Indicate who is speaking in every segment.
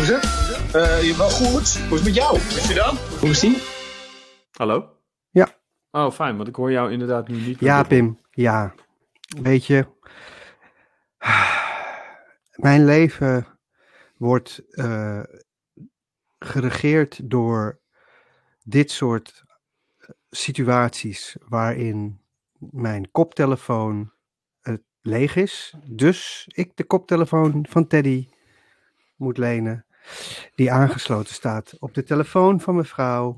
Speaker 1: Hoe is het? Eh, je wel goed. Hoe is het met jou? Is je dan? Hoe is die?
Speaker 2: Hallo?
Speaker 3: Ja.
Speaker 2: Oh, fijn, want ik hoor jou inderdaad nu niet. meer
Speaker 3: Ja. Pim, ja. Weet je, mijn leven wordt eh, geregeerd door dit soort situaties waarin mijn koptelefoon eh, leeg is. Dus ik de koptelefoon van Teddy moet lenen, die aangesloten staat op de telefoon van mijn vrouw,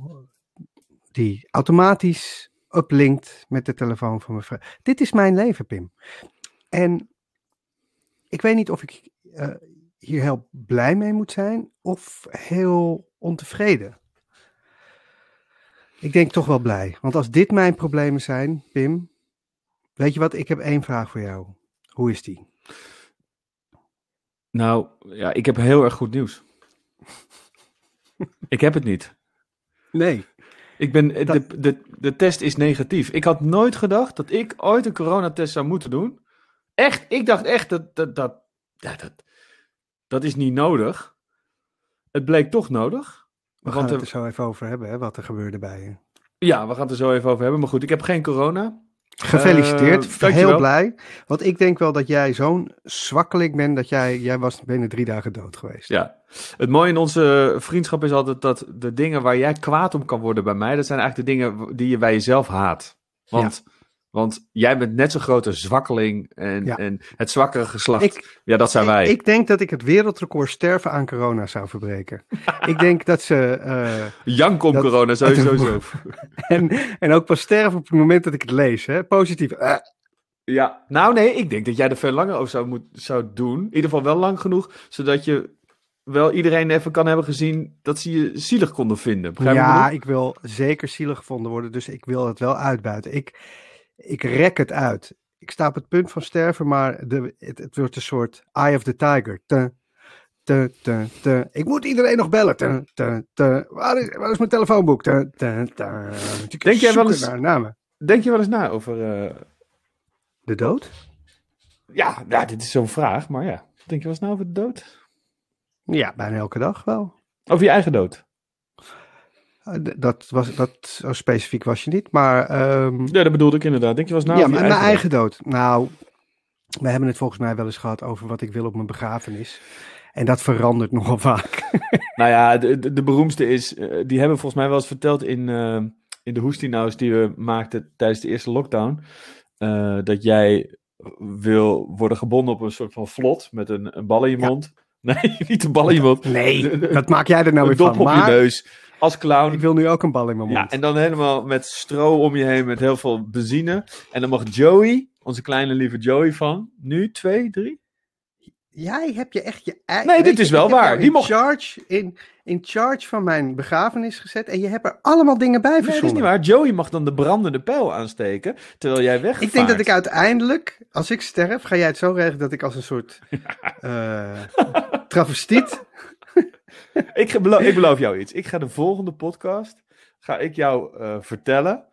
Speaker 3: die automatisch uplinkt met de telefoon van mijn vrouw. Dit is mijn leven, Pim. En ik weet niet of ik eh, hier heel blij mee moet zijn of heel ontevreden. Ik denk toch wel blij. Want als dit mijn problemen zijn, Pim, weet je wat? Ik heb één vraag voor jou. Hoe is die?
Speaker 2: Nou, ja, ik heb heel erg goed nieuws. Ik heb het niet.
Speaker 3: Nee.
Speaker 2: Ik ben, de,
Speaker 3: Dat-
Speaker 2: de, de test is negatief. Ik had nooit gedacht dat ik ooit een coronatest zou moeten doen. Echt, ik dacht echt dat dat, dat, dat, dat is niet nodig. Het bleek toch nodig.
Speaker 3: We
Speaker 2: Want
Speaker 3: gaan het
Speaker 2: er-
Speaker 3: er zo even over hebben, hè, wat er gebeurde bij je.
Speaker 2: Ja, we gaan het er zo even over hebben. Maar goed, ik heb geen corona.
Speaker 3: Gefeliciteerd,
Speaker 2: Eh,
Speaker 3: heel blij. Want ik denk wel dat jij zo'n zwakkeling bent dat jij, jij was binnen drie dagen dood geweest.
Speaker 2: Ja. Het mooie in onze vriendschap is altijd dat de dingen waar jij kwaad om kan worden bij mij, dat zijn eigenlijk de dingen die je bij jezelf haat. Want, want jij bent net zo grote zwakkeling en,
Speaker 3: Ja.
Speaker 2: en het zwakkere geslacht.
Speaker 3: Ik,
Speaker 2: ja, dat zijn wij.
Speaker 3: Ik denk dat ik het wereldrecord sterven aan corona zou verbreken. ik denk dat ze. eh,
Speaker 2: Jank om
Speaker 3: dat-
Speaker 2: corona, sowieso zo.
Speaker 3: en, en ook pas sterven op het moment dat ik het lees. Hè? Positief. Eh,
Speaker 2: Ja, nou nee, ik denk dat jij er veel langer over zou, moet, zou doen. In ieder geval wel lang genoeg, zodat je wel iedereen even kan hebben gezien dat ze je zielig konden vinden. Begrijp ik
Speaker 3: ja, ik wil zeker zielig gevonden worden. Dus ik wil het wel uitbuiten. Ik, ik rek het uit. Ik sta op het punt van sterven, maar de, het, het wordt een soort Eye of the Tiger. Te, te, te, te. Ik moet iedereen nog bellen. Te, te, te. Waar, is, waar is mijn telefoonboek? Te, te, te. Ik
Speaker 2: Denk jij wel eens-
Speaker 3: Naar namen.
Speaker 2: Denk je wel eens na over... eh,
Speaker 3: De dood?
Speaker 2: Ja, ja, dit is zo'n vraag, maar ja. Denk je wel eens na over de dood?
Speaker 3: Ja, bijna elke dag wel.
Speaker 2: Over je eigen dood?
Speaker 3: Eh, Dat, was, dat zo specifiek was je niet, maar... ehm,
Speaker 2: Ja, dat bedoelde ik inderdaad. Denk je eens na
Speaker 3: ja, mijn
Speaker 2: eigen
Speaker 3: eigen dood. Nou, we hebben het volgens mij wel eens gehad over wat ik wil op mijn begrafenis. En dat verandert nogal vaak.
Speaker 2: Nou ja, de, de, de beroemdste is... eh, die hebben volgens mij wel eens verteld in, eh, in de hoestinaus die we maakten tijdens de eerste lockdown. dat jij wil worden gebonden op een soort van vlot met een, een bal in je
Speaker 3: Ja.
Speaker 2: mond. Nee, niet een bal in je mond.
Speaker 3: Nee, wat maak jij er nou
Speaker 2: een
Speaker 3: weer
Speaker 2: dop
Speaker 3: van?
Speaker 2: op je neus. Als clown.
Speaker 3: ik wil nu ook een bal in mijn
Speaker 2: Ja,
Speaker 3: mond.
Speaker 2: en dan helemaal met stro om je heen met heel veel benzine. En dan mag Joey, onze kleine lieve Joey van, nu twee, drie?
Speaker 3: Jij hebt je echt je eigen...
Speaker 2: Nee, dit
Speaker 3: je,
Speaker 2: is wel waar. Die
Speaker 3: in,
Speaker 2: mocht-
Speaker 3: charge, in, in charge van mijn begrafenis gezet en je hebt er allemaal dingen bij
Speaker 2: Nee, dat is niet waar. Joey mag dan de brandende pijl aansteken, terwijl jij weg.
Speaker 3: Ik denk dat ik uiteindelijk, als ik sterf, ga jij het zo regelen dat ik als een soort eh travestiet...
Speaker 2: Ik, ge- belo- ik beloof jou iets. Ik ga de volgende podcast, ga ik jou eh, vertellen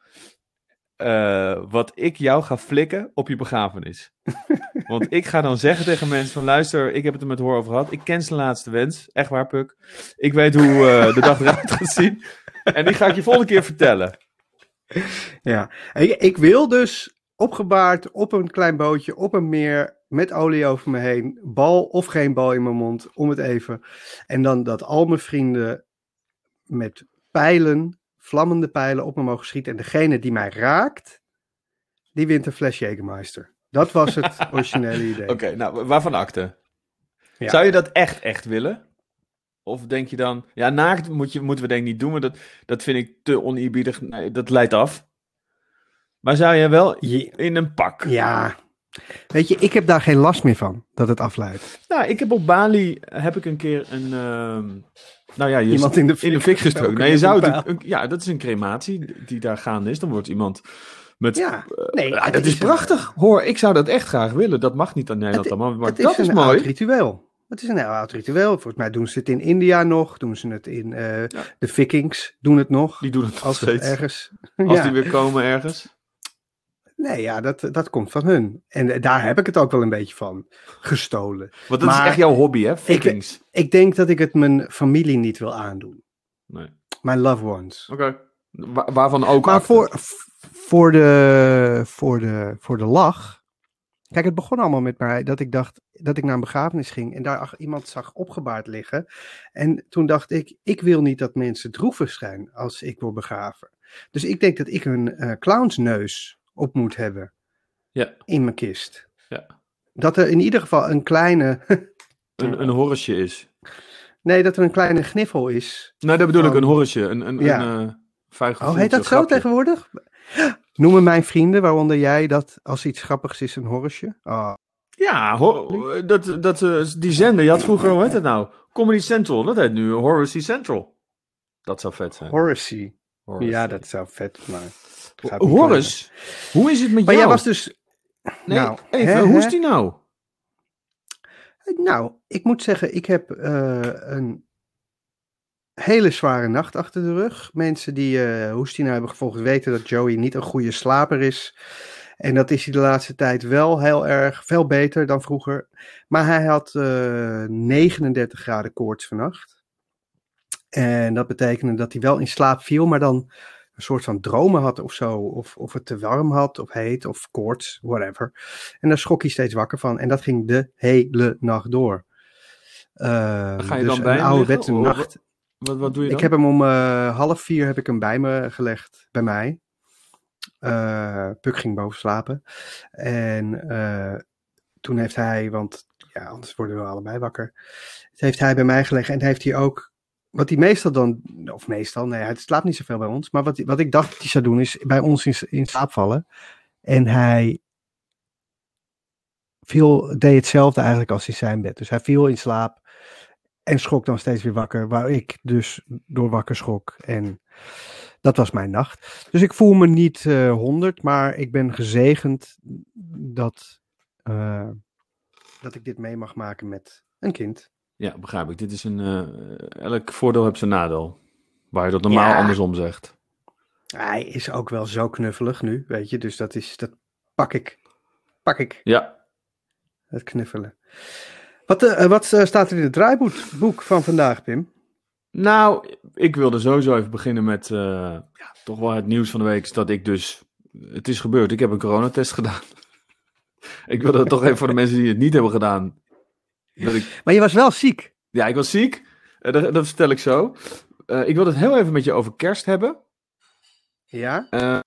Speaker 2: eh, wat ik jou ga flikken op je begrafenis. Want ik ga dan zeggen tegen mensen van luister, ik heb het er met Hoor over gehad. Ik ken zijn laatste wens. Echt waar, Puk. Ik weet hoe eh, de dag eruit gaat zien. En die ga ik je volgende keer vertellen.
Speaker 3: Ja, ik, ik wil dus opgebaard op een klein bootje, op een meer, met olie over me heen, bal of geen bal in mijn mond, om het even. En dan dat al mijn vrienden met pijlen, vlammende pijlen op me mogen schieten. En degene die mij raakt, die wint een fles Jägermeister. Dat was het originele idee.
Speaker 2: Oké, nou, waarvan akte?
Speaker 3: Ja.
Speaker 2: Zou je dat echt, echt willen? Of denk je dan, ja, naakt moet je, moeten we denk ik niet doen, maar dat, dat vind ik te oneerbiedig. Nee, dat leidt af. Maar zou je wel in een pak?
Speaker 3: Ja, weet je, ik heb daar geen last meer van, dat het afleidt.
Speaker 2: Nou, ik heb op Bali, heb ik een keer een, ehm, nou ja,
Speaker 3: Iemand in de fik
Speaker 2: in de fik gestoken. Nee, je zou
Speaker 3: een
Speaker 2: het, een- ja, dat is een crematie die daar gaande is. Dan wordt iemand met,
Speaker 3: Ja, nee,
Speaker 2: ja,
Speaker 3: het
Speaker 2: dat is
Speaker 3: is een-
Speaker 2: prachtig. Hoor, ik zou dat echt graag willen. Dat mag niet aan Nederland
Speaker 3: Het-
Speaker 2: allemaal, maar
Speaker 3: het
Speaker 2: dat is,
Speaker 3: een
Speaker 2: mooi.
Speaker 3: oud ritueel. Het is een heel oud ritueel. Volgens mij doen ze het in India nog. Doen ze het in eh, de Vikings doen het nog.
Speaker 2: Die doen het
Speaker 3: Als
Speaker 2: nog steeds.
Speaker 3: ergens.
Speaker 2: Als
Speaker 3: ja.
Speaker 2: die weer komen ergens.
Speaker 3: Nee, ja, dat, dat komt van hun. En daar heb ik het ook wel een beetje van gestolen.
Speaker 2: Want dat
Speaker 3: Maar-
Speaker 2: is echt jouw hobby, hè? Fickings.
Speaker 3: Ik denk dat ik het mijn familie niet wil aandoen.
Speaker 2: Nee.
Speaker 3: Mijn loved ones.
Speaker 2: Oké. Wa- waarvan ook
Speaker 3: Maar voor, voor, de, voor, de, voor de lach. Kijk, het begon allemaal met mij dat ik dacht dat ik naar een begrafenis ging en daar ach- iemand zag opgebaard liggen. En toen dacht ik, ik wil niet dat mensen droevig zijn als ik word begraven. Dus ik denk dat ik een eh, clownsneus op moet hebben
Speaker 2: Ja.
Speaker 3: in mijn kist.
Speaker 2: Ja.
Speaker 3: Dat er in ieder geval een kleine,
Speaker 2: Een, een horretje is.
Speaker 3: nee, dat er een kleine gniffel is.
Speaker 2: Nee, dat bedoel ik, een horretje. Een, een,
Speaker 3: Ja.
Speaker 2: een eh, vuig
Speaker 3: Oh, heet dat zo
Speaker 2: grapje.
Speaker 3: tegenwoordig? Noemen mijn vrienden, waaronder jij, dat als iets grappigs is een horretje? Oh,
Speaker 2: Ja, dat, dat, eh, die zender, je had vroeger, hoe heet het nou? Comedy Central, dat heet nu Horacy Central. Dat zou vet zijn.
Speaker 3: Horacy.
Speaker 2: Horacy.
Speaker 3: Ja, dat zou vet, maar...
Speaker 2: Horace, hoe is het met
Speaker 3: Maar
Speaker 2: jou?
Speaker 3: jij was dus...
Speaker 2: Nee,
Speaker 3: nou,
Speaker 2: even,
Speaker 3: hè,
Speaker 2: hoe is die nou?
Speaker 3: Nou, ik moet zeggen, ik heb eh, een hele zware nacht achter de rug. Mensen die eh Hoestina hebben gevolgd weten dat Joey niet een goede slaper is. En dat is hij de laatste tijd wel heel erg, veel beter dan vroeger. Maar hij had eh 39 graden koorts vannacht. En dat betekende dat hij wel in slaap viel, maar dan een soort van dromen had of zo. Of, of het te warm had, of heet, of koorts, whatever. En daar schrok hij steeds wakker van. En dat ging de hele nacht door. Uh,
Speaker 2: Ga je
Speaker 3: dus
Speaker 2: dan bij
Speaker 3: een ouderwetse nacht.
Speaker 2: Wat, wat doe je dan?
Speaker 3: Ik heb hem om eh, half vier heb ik hem bij me gelegd, bij mij. Eh Puk ging boven slapen. En eh, toen heeft hij, want ja, anders worden we allebei wakker. Heeft hij bij mij gelegd en heeft hij ook, wat hij meestal dan, of meestal, nee, hij slaapt niet zoveel bij ons. Maar wat, wat ik dacht dat hij zou doen, is bij ons in, slaap vallen. En hij viel, deed hetzelfde eigenlijk als in zijn bed. Dus hij viel in slaap en schrok dan steeds weer wakker, waar ik dus door wakker schrok. En dat was mijn nacht. Dus ik voel me niet eh 100, maar ik ben gezegend dat, eh, dat ik dit mee mag maken met een kind.
Speaker 2: Ja, begrijp ik. Dit is een... eh, elk voordeel heeft zijn nadeel. Waar je dat normaal
Speaker 3: Ja.
Speaker 2: andersom zegt.
Speaker 3: Hij is ook wel zo knuffelig nu, weet je. Dus dat is, dat pak ik. Pak ik,
Speaker 2: Ja,
Speaker 3: het knuffelen. Wat, eh, wat eh, staat er in het draaiboek boek van vandaag, Pim?
Speaker 2: Nou, ik wilde sowieso even beginnen met ja, toch wel het nieuws van de week. Is dat ik dus. Het is gebeurd. Ik heb een coronatest gedaan. ik wilde het toch even voor de mensen die het niet hebben gedaan. Dat ik,
Speaker 3: Maar je was wel ziek.
Speaker 2: ja, ik was ziek. Eh, dat, dat vertel ik zo. Eh, ik wil het heel even met je over kerst hebben.
Speaker 3: Ja?
Speaker 2: Eh,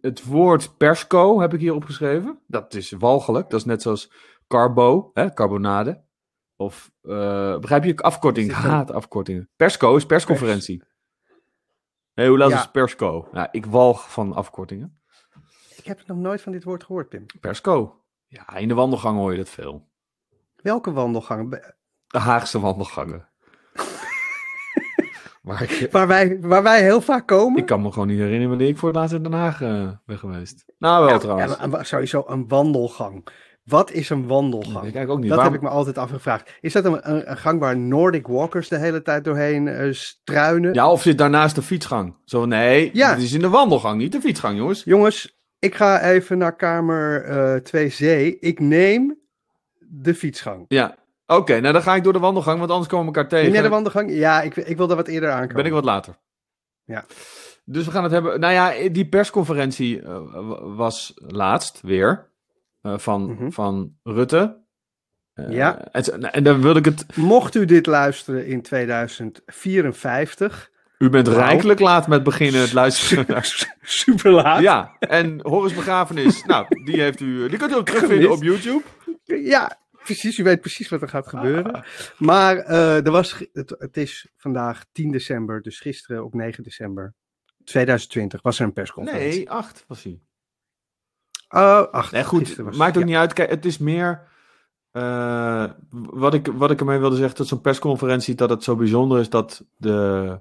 Speaker 2: het woord persco heb ik hier opgeschreven. Dat is walgelijk. Dat is net zoals carbo, hè, carbonade. Of, begrijp je, afkorting. Haat afkortingen. Persco is persconferentie. Hé, hoe laat
Speaker 3: Ja.
Speaker 2: is persco? Nou, ik walg van afkortingen.
Speaker 3: Ik heb nog nooit van dit woord gehoord, Pim.
Speaker 2: Persco. Ja, in de wandelgang hoor je dat veel.
Speaker 3: Welke wandelgangen?
Speaker 2: De Haagse wandelgangen. ik,
Speaker 3: Waar wij, waar wij heel vaak komen?
Speaker 2: ik kan me gewoon niet herinneren wanneer ik voor het laatst in Den Haag eh, ben geweest. Nou, wel trouwens.
Speaker 3: Ja, sowieso een wandelgang. Wat is een wandelgang?
Speaker 2: ik kijk ook niet.
Speaker 3: dat
Speaker 2: Waarom-
Speaker 3: heb ik me altijd afgevraagd. Is dat een, gang waar Nordic walkers de hele tijd doorheen eh, struinen?
Speaker 2: Ja, of zit daarnaast de fietsgang? Zo, nee,
Speaker 3: Ja.
Speaker 2: het is in de wandelgang, niet de fietsgang, jongens.
Speaker 3: Jongens, ik ga even naar kamer eh 2C. Ik neem de fietsgang.
Speaker 2: Ja, oké, nou dan ga ik door de wandelgang, want anders komen we elkaar tegen.
Speaker 3: Jij de wandelgang? Ja, ik, ik wil daar wat eerder aankomen.
Speaker 2: Ben ik wat later.
Speaker 3: Ja.
Speaker 2: Dus we gaan het hebben. Nou ja, die persconferentie eh, was laatst weer eh, van,
Speaker 3: Mhm.
Speaker 2: van Rutte. Eh,
Speaker 3: Ja.
Speaker 2: En, en dan wilde ik het.
Speaker 3: Mocht u dit luisteren in 2054,
Speaker 2: U bent rijkelijk laat met beginnen het luisteren.
Speaker 3: super laat.
Speaker 2: ja, en Horus Begrafenis. nou, die, heeft u, die kunt u ook terugvinden op YouTube.
Speaker 3: Ja, precies. U weet precies wat er gaat gebeuren. Maar eh, er was, het, het is vandaag 10 december, dus gisteren op 9 december 2020 was er een persconferentie.
Speaker 2: Nee, acht was hij.
Speaker 3: Oh, ach,
Speaker 2: Nee, goed,
Speaker 3: was-
Speaker 2: maakt ook
Speaker 3: ja.
Speaker 2: niet uit. Kijk, het is meer. eh, wat, ik, wat ik ermee wilde zeggen, tot zo'n persconferentie, dat het zo bijzonder is dat de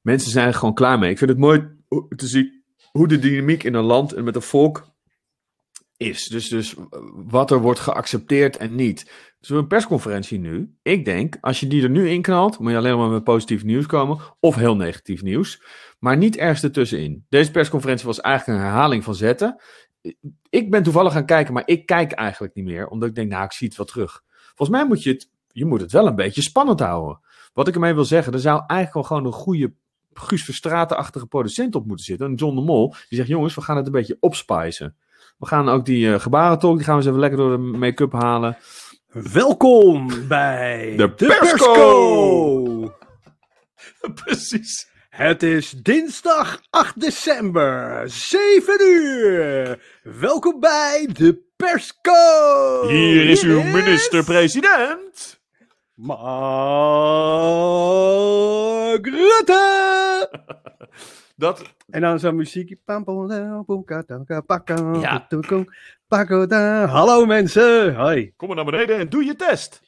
Speaker 2: mensen zijn er gewoon klaar mee. Ik vind het mooi te zien hoe de dynamiek in een land en met een volk is. Dus, dus wat er wordt geaccepteerd en niet. We een persconferentie nu? Ik denk, als je die er nu in knalt, moet je alleen maar met positief nieuws komen. Of heel negatief nieuws. Maar niet ergens ertussenin. Deze persconferentie was eigenlijk een herhaling van zetten. Ik ben toevallig gaan kijken, maar ik kijk eigenlijk niet meer. Omdat ik denk, nou, ik zie het wel terug. Volgens mij moet je het, je moet het wel een beetje spannend houden. Wat ik ermee wil zeggen, er zou eigenlijk wel gewoon een goede Guus Verstraten-achtige producent op moeten zitten. Een John de Mol. Die zegt, jongens, we gaan het een beetje opspicen. We gaan ook die uh, gebarentolk, die gaan we eens even lekker door de make-up halen.
Speaker 3: Welkom bij
Speaker 2: De Persco! Precies.
Speaker 3: Het is dinsdag 8 december, 7 uur. Welkom bij de Persco!
Speaker 2: Hier is uw minister-president.
Speaker 3: Mark Rutte!
Speaker 2: Dat,
Speaker 3: En dan zo'n muziekje.
Speaker 2: Ja.
Speaker 3: Hallo mensen, hoi.
Speaker 2: kom maar naar beneden en doe je test.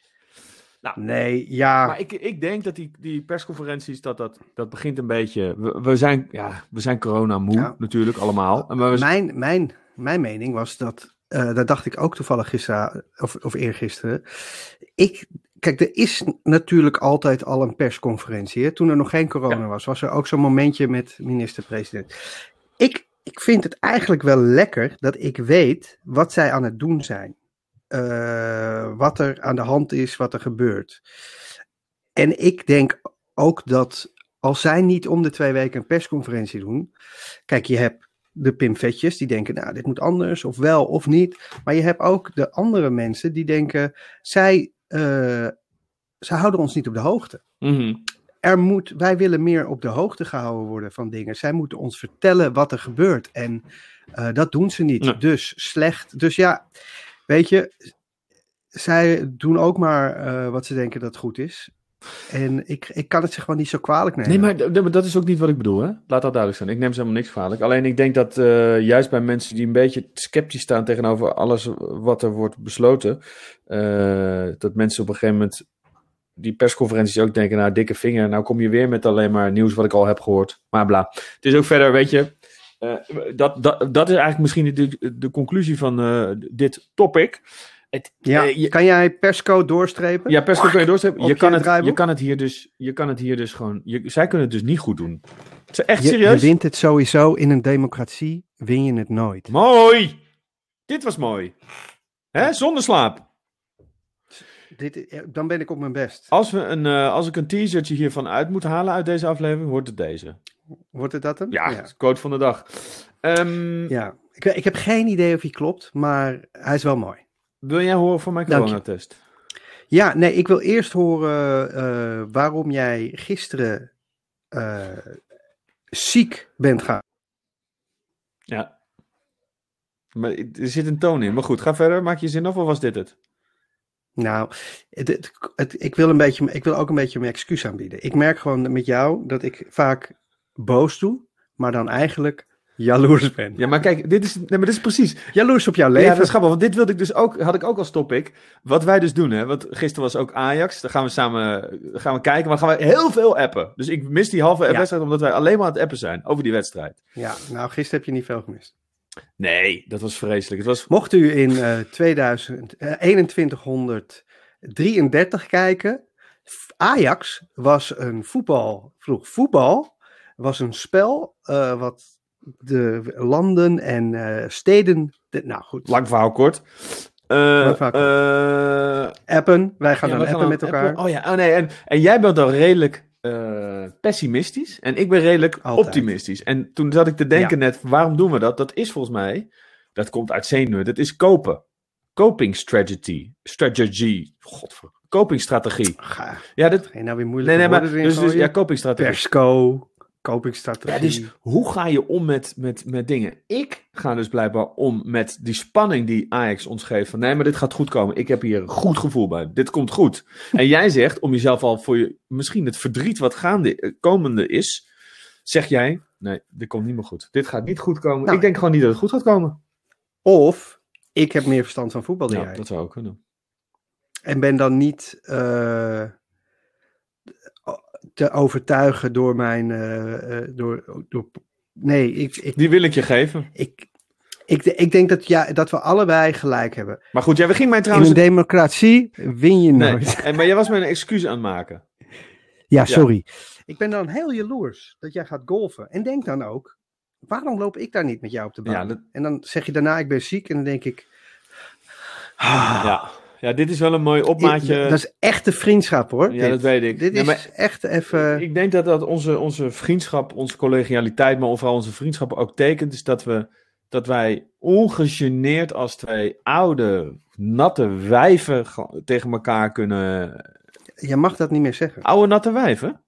Speaker 3: Nee, ja.
Speaker 2: Maar ik, ik denk dat die, die persconferenties, dat, dat, dat begint een beetje... We, we zijn, ja, we zijn corona moe
Speaker 3: Ja.
Speaker 2: natuurlijk allemaal. En we,
Speaker 3: Mijn, mijn, mijn mening was dat, eh dat dacht ik ook toevallig gisteren, of, of eergisteren. Ik, kijk, er is natuurlijk altijd al een persconferentie. Hè? Toen er nog geen corona
Speaker 2: Ja.
Speaker 3: was, was er ook zo'n momentje met minister-president. Ik, ik vind het eigenlijk wel lekker dat ik weet wat zij aan het doen zijn. Eh, wat er aan de hand is, wat er gebeurt. En ik denk ook dat als zij niet om de twee weken een persconferentie doen. Kijk, je hebt de pimvetjes die denken, nou, dit moet anders, of wel of niet. Maar je hebt ook de andere mensen die denken, zij, eh, zij houden ons niet op de hoogte.
Speaker 2: Mhm.
Speaker 3: Er moet, wij willen meer op de hoogte gehouden worden van dingen. Zij moeten ons vertellen wat er gebeurt. En eh, dat doen ze niet.
Speaker 2: Nee.
Speaker 3: Dus slecht. Dus ja, weet je, zij doen ook maar eh, wat ze denken dat goed is. En ik, ik kan het zich gewoon niet zo kwalijk nemen.
Speaker 2: Nee, maar dat is ook niet wat ik bedoel, hè? Laat dat duidelijk zijn. Ik neem ze helemaal niks kwalijk. Alleen ik denk dat eh, juist bij mensen die een beetje sceptisch staan tegenover alles wat er wordt besloten, eh, dat mensen op een gegeven moment die persconferenties ook denken, nou, dikke vinger, nou kom je weer met alleen maar nieuws wat ik al heb gehoord. Maar bla. Het is ook verder, weet je, eh, dat, dat, dat is eigenlijk misschien de, de conclusie van dit topic. Het,
Speaker 3: Ja,
Speaker 2: eh, je-
Speaker 3: kan jij persco doorstrepen?
Speaker 2: ja, persco kun je doorstrepen. Je
Speaker 3: je
Speaker 2: kan, het,
Speaker 3: draaiboek?
Speaker 2: je kan het hier dus, je kan het hier dus gewoon, je, zij kunnen het dus niet goed doen. Het is echt
Speaker 3: Je, je
Speaker 2: serieus.
Speaker 3: wint het sowieso in een democratie, win je het nooit.
Speaker 2: Mooi! Dit was mooi. Hè? Zonder slaap.
Speaker 3: Dit, dan ben ik op mijn best.
Speaker 2: Als, we een, eh, als ik een teasertje hiervan uit moet halen uit deze aflevering, wordt het deze.
Speaker 3: Wordt het dat hem?
Speaker 2: Ja,
Speaker 3: ja.
Speaker 2: quote van de dag. Ehm,
Speaker 3: Ja. Ik, ik heb geen idee of hij klopt, maar hij is wel mooi.
Speaker 2: Wil jij horen van mijn coronatest?
Speaker 3: Ja, nee, ik wil eerst horen eh, waarom jij gisteren eh, ziek bent gaan.
Speaker 2: Ja. Maar er zit een toon in. Maar goed, ga verder. Maak je zin af of was dit het?
Speaker 3: Nou, het, het- het- ik, wil een beetje, ik wil ook een beetje mijn excuus aanbieden. Ik merk gewoon met jou dat ik vaak boos doe, maar dan eigenlijk jaloers ben.
Speaker 2: Ja, maar kijk, dit is, nee, maar dit is precies.
Speaker 3: Jaloers op jouw leven.
Speaker 2: Ja, dat is grappig, want dit wilde ik dus ook, had ik ook als topic. Wat wij dus doen, hè. Want gisteren was ook Ajax. Dan gaan we samen gaan we kijken, maar dan gaan we heel veel appen. Dus ik mis die halve
Speaker 3: Ja.
Speaker 2: wedstrijd omdat wij alleen maar aan het appen zijn over die wedstrijd.
Speaker 3: Ja, nou, gisteren heb je niet veel gemist.
Speaker 2: Nee, dat was vreselijk. Het was...
Speaker 3: Mocht u in eh 2000, eh, 2133 kijken, Ajax was een voetbal, vroeg voetbal, was een spel eh, wat de landen en eh, steden, de, nou goed,
Speaker 2: Lang verhaal kort. Eh, eh,
Speaker 3: appen, wij gaan
Speaker 2: ja,
Speaker 3: dan
Speaker 2: gaan
Speaker 3: appen met elkaar.
Speaker 2: appen. Oh ja, oh nee. En, en jij bent dan redelijk pessimistisch. En ik ben redelijk
Speaker 3: Altijd.
Speaker 2: optimistisch. En toen zat ik te denken net, waarom doen we dat? Dat is volgens mij, dat komt uit zenuwen. Dat is kopen. Coping strategy. Strategy. Godver. Copingstrategie. Ja, dat,
Speaker 3: ga je nou weer moeilijk
Speaker 2: nee, nee, maar, dus, dus, ja, copingstrategie.
Speaker 3: Persco, kopingsstrategie.
Speaker 2: Ja, dus hoe ga je om met, met, met dingen? Ik ga dus blijkbaar om met die spanning die Ajax ons geeft. Van nee, maar dit gaat goed komen. Ik heb hier een goed gevoel bij. Dit komt goed. En jij zegt, om jezelf al voor je, misschien het verdriet wat gaande, eh, komende is, zeg jij, nee, dit komt niet meer goed. Dit gaat niet goed komen.
Speaker 3: Nou,
Speaker 2: ik denk gewoon niet dat het goed gaat komen.
Speaker 3: Of, ik heb meer verstand van voetbal dan
Speaker 2: Ja,
Speaker 3: jij.
Speaker 2: dat zou ook kunnen.
Speaker 3: En ben dan niet eh, te overtuigen door mijn. eh, eh, door, door, nee, ik, ik,
Speaker 2: Die wil ik je geven.
Speaker 3: ik, Ik, ik denk dat, ja, dat we allebei gelijk hebben.
Speaker 2: Maar goed, ja, we gingen mij
Speaker 3: In
Speaker 2: trouwens...
Speaker 3: een democratie win je
Speaker 2: nee,
Speaker 3: nooit.
Speaker 2: en, maar jij was mij een excuus aan het maken.
Speaker 3: Ja, sorry. Ik ben dan heel jaloers dat jij gaat golfen. En denk dan ook, waarom loop ik daar niet met jou op de baan?
Speaker 2: Ja, dat-
Speaker 3: En dan zeg je daarna, ik ben ziek. En dan denk ik, ah,
Speaker 2: Ja. Ja, dit is wel een mooi opmaatje.
Speaker 3: dat is echte vriendschap hoor.
Speaker 2: ja,
Speaker 3: dit.
Speaker 2: dat weet ik.
Speaker 3: Dit
Speaker 2: Ja,
Speaker 3: is echt even...
Speaker 2: Ik denk dat dat onze, onze vriendschap, onze collegialiteit, maar vooral onze vriendschap ook tekent. Is dat, we, dat wij ongegeneerd als twee oude, natte wijven ge- tegen elkaar kunnen...
Speaker 3: Je mag dat niet meer zeggen.
Speaker 2: Oude, natte wijven?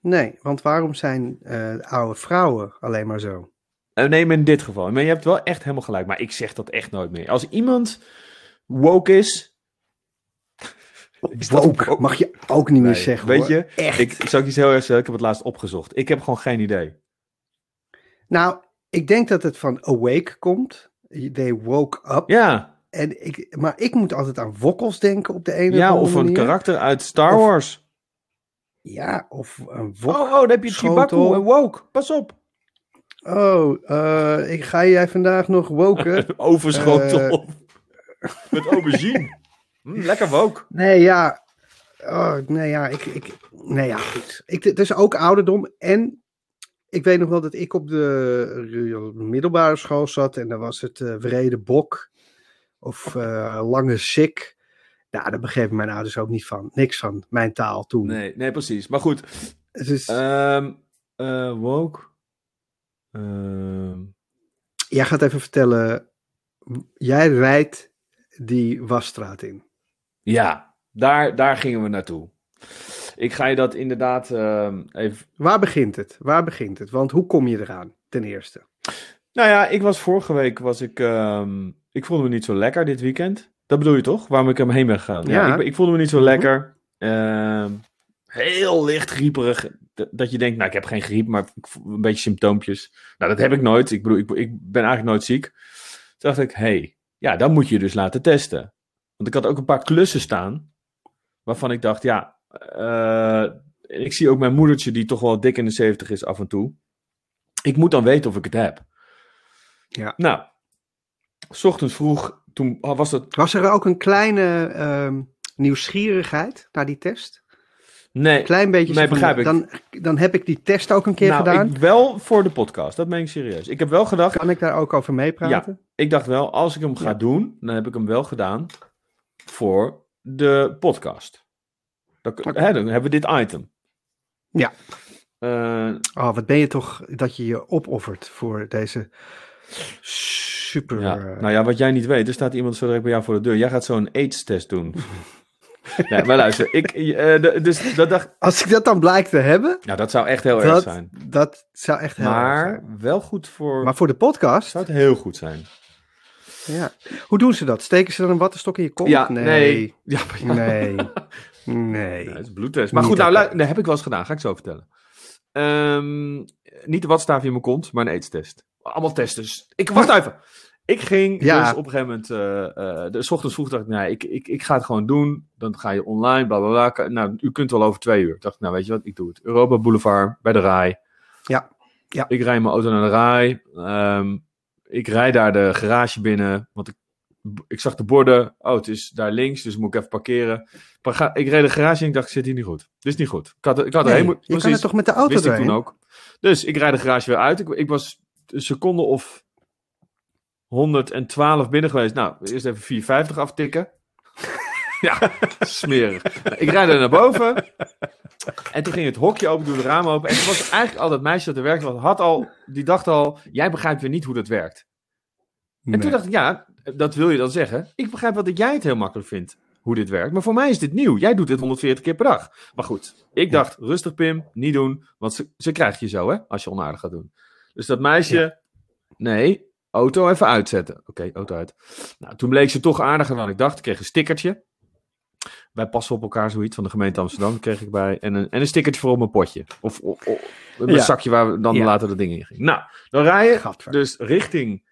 Speaker 3: Nee, want waarom zijn eh, oude vrouwen alleen maar zo?
Speaker 2: Eh, nee, maar in dit geval. Maar je hebt wel echt helemaal gelijk. Maar ik zeg dat echt nooit meer. Als iemand woke is...
Speaker 3: Woke, mag je ook niet meer zeggen
Speaker 2: Weet
Speaker 3: hoor.
Speaker 2: je,
Speaker 3: Echt.
Speaker 2: ik, ik zou ik iets heel erg zeggen. Ik heb het laatst opgezocht. Ik heb gewoon geen idee.
Speaker 3: Nou, ik denk dat het van awake komt. They woke up.
Speaker 2: Ja,
Speaker 3: En ik, maar ik moet altijd aan wokkels denken op de ene
Speaker 2: ja
Speaker 3: of
Speaker 2: of
Speaker 3: andere
Speaker 2: een
Speaker 3: manier.
Speaker 2: karakter uit Star
Speaker 3: Of-
Speaker 2: Wars.
Speaker 3: Ja, of een wok.
Speaker 2: Oh, oh, dan heb je. Chewbacca en woke. Pas op.
Speaker 3: Oh, eh, ik, ga jij vandaag nog woken?
Speaker 2: Overschotel. Met aubergine. Mm, lekker woke.
Speaker 3: nee, ja. Oh, nee, ja, ik, ik, nee, ja, goed. Ik, het is ook ouderdom. En ik weet nog wel dat ik op de middelbare school zat. En dan was het eh Wrede Bok. Of eh, Lange Sik. Nou, daar begrepen mijn ouders ook niet van. Niks van mijn taal toen.
Speaker 2: Nee, nee, precies. Maar goed.
Speaker 3: Dus
Speaker 2: ehm eh, woke. Ehm,
Speaker 3: jij gaat even vertellen. Jij rijdt die wasstraat in.
Speaker 2: ja, daar, daar gingen we naartoe. Ik ga je dat inderdaad ehm, even...
Speaker 3: Waar begint het? Waar begint het? Want hoe kom je eraan, ten eerste?
Speaker 2: Nou ja, ik was vorige week, was ik... ehm, ik voelde me niet zo lekker dit weekend. Dat bedoel je toch? Waarom ik erheen ben gegaan? Ja,
Speaker 3: Ja.
Speaker 2: ik, ik voelde me niet zo
Speaker 3: Mhm.
Speaker 2: lekker. Ehm, heel licht grieperig. Dat je denkt, nou, ik heb geen griep, maar een beetje symptoompjes. Nou, dat heb ik nooit. Ik bedoel, ik, ik ben eigenlijk nooit ziek. Toen dacht ik, hé, hey, ja, dan moet je dus laten testen. Want ik had ook een paar klussen staan, waarvan ik dacht, ja, eh, ik zie ook mijn moedertje, die toch wel dik in de 70 is af en toe. Ik moet dan weten of ik het heb.
Speaker 3: Ja.
Speaker 2: Nou, s ochtends vroeg, toen was het
Speaker 3: Was er ook een kleine ehm, nieuwsgierigheid naar die test?
Speaker 2: Nee,
Speaker 3: Klein beetje.
Speaker 2: Nee, begrijp ik.
Speaker 3: Dan, dan heb ik die test ook een keer
Speaker 2: nou,
Speaker 3: gedaan.
Speaker 2: ik wel voor de podcast. Dat meen ik serieus. Ik heb wel gedacht,
Speaker 3: Kan ik daar ook over meepraten?
Speaker 2: ik dacht wel, als ik hem ga
Speaker 3: Ja.
Speaker 2: doen, dan heb ik hem wel gedaan voor de podcast. Dan, hè, dan hebben we dit item.
Speaker 3: Ja.
Speaker 2: Eh,
Speaker 3: Oh, wat ben je toch dat je je opoffert voor deze super...
Speaker 2: ja. Nou ja, wat jij niet weet, er staat iemand zo direct bij jou voor de deur. Jij gaat zo'n AIDS-test doen. nee, maar luister, ik, eh, de- dus dat dacht,
Speaker 3: Als ik dat dan blijkt te hebben,
Speaker 2: nou dat zou echt heel erg zijn.
Speaker 3: dat zou echt heel erg
Speaker 2: Maar
Speaker 3: zijn.
Speaker 2: wel goed voor,
Speaker 3: Maar voor de podcast,
Speaker 2: zou het heel goed zijn.
Speaker 3: ja. Hoe doen ze dat? Steken ze dan een wattenstok in je kont?
Speaker 2: Ja,
Speaker 3: nee.
Speaker 2: nee. Ja, maar ja.
Speaker 3: Nee. Nee.
Speaker 2: Het is bloedtest. Maar
Speaker 3: Niet
Speaker 2: goed, nou, dat heb ik wel eens gedaan. Ga ik zo vertellen. Ehm, niet de watstaafje in mijn kont, maar een aids-test. Allemaal testen. Dus ik, wacht even. Ik ging
Speaker 3: Ja.
Speaker 2: dus op een gegeven moment... eh, eh, de, ochtends vroeg dacht ik, nee, ik, ik, ik ga het gewoon doen. Dan ga je online, bla, bla, bla. Ka- Nou, u kunt wel over twee uur. Dacht ik, nou, weet je wat, ik doe het. Europa Boulevard, bij de RAI.
Speaker 3: Ja. Ja.
Speaker 2: Ik rij mijn auto naar de RAI. Ehm, ik rijd daar de garage binnen, want ik, ik zag de borden. Oh, het is daar links, dus moet ik even parkeren. Maar ik reed de garage in ik dacht, ik zit hier niet goed. Dit is niet goed. Ik had, ik had
Speaker 3: Nee,
Speaker 2: erheen moeten...
Speaker 3: je kan het toch met de auto
Speaker 2: wist ik toen ook. Dus ik rijd de garage weer uit. Ik, ik was een seconde of 112 binnen geweest. Nou, eerst even 450 aftikken. ja, smerig. Ik rijd er naar boven. En toen ging het hokje open, doe de raam open. En toen was eigenlijk al dat meisje dat er werkte, was, had al, die dacht al, jij begrijpt weer niet hoe dat werkt. En toen dacht ik, ja, dat wil je dan zeggen. Ik begrijp wel dat jij het heel makkelijk vindt hoe dit werkt. Maar voor mij is dit nieuw. Jij doet dit 140 keer per dag. Maar goed, ik dacht, rustig Pim, niet doen. Want ze, ze krijgt je zo, hè, als je onaardig gaat doen. Dus dat meisje, nee, auto even uitzetten. Oké, auto uit. Nou, toen bleek ze toch aardiger dan ik dacht. Ik kreeg een stickertje. Wij passen op elkaar zoiets van de gemeente Amsterdam kreeg ik bij. En een, en een stickertje voor op mijn potje. Of, of, of een
Speaker 3: Ja.
Speaker 2: zakje waar we dan
Speaker 3: Ja.
Speaker 2: later de dingen in gingen. Nou, dan rij je
Speaker 3: Gadver.
Speaker 2: dus richting...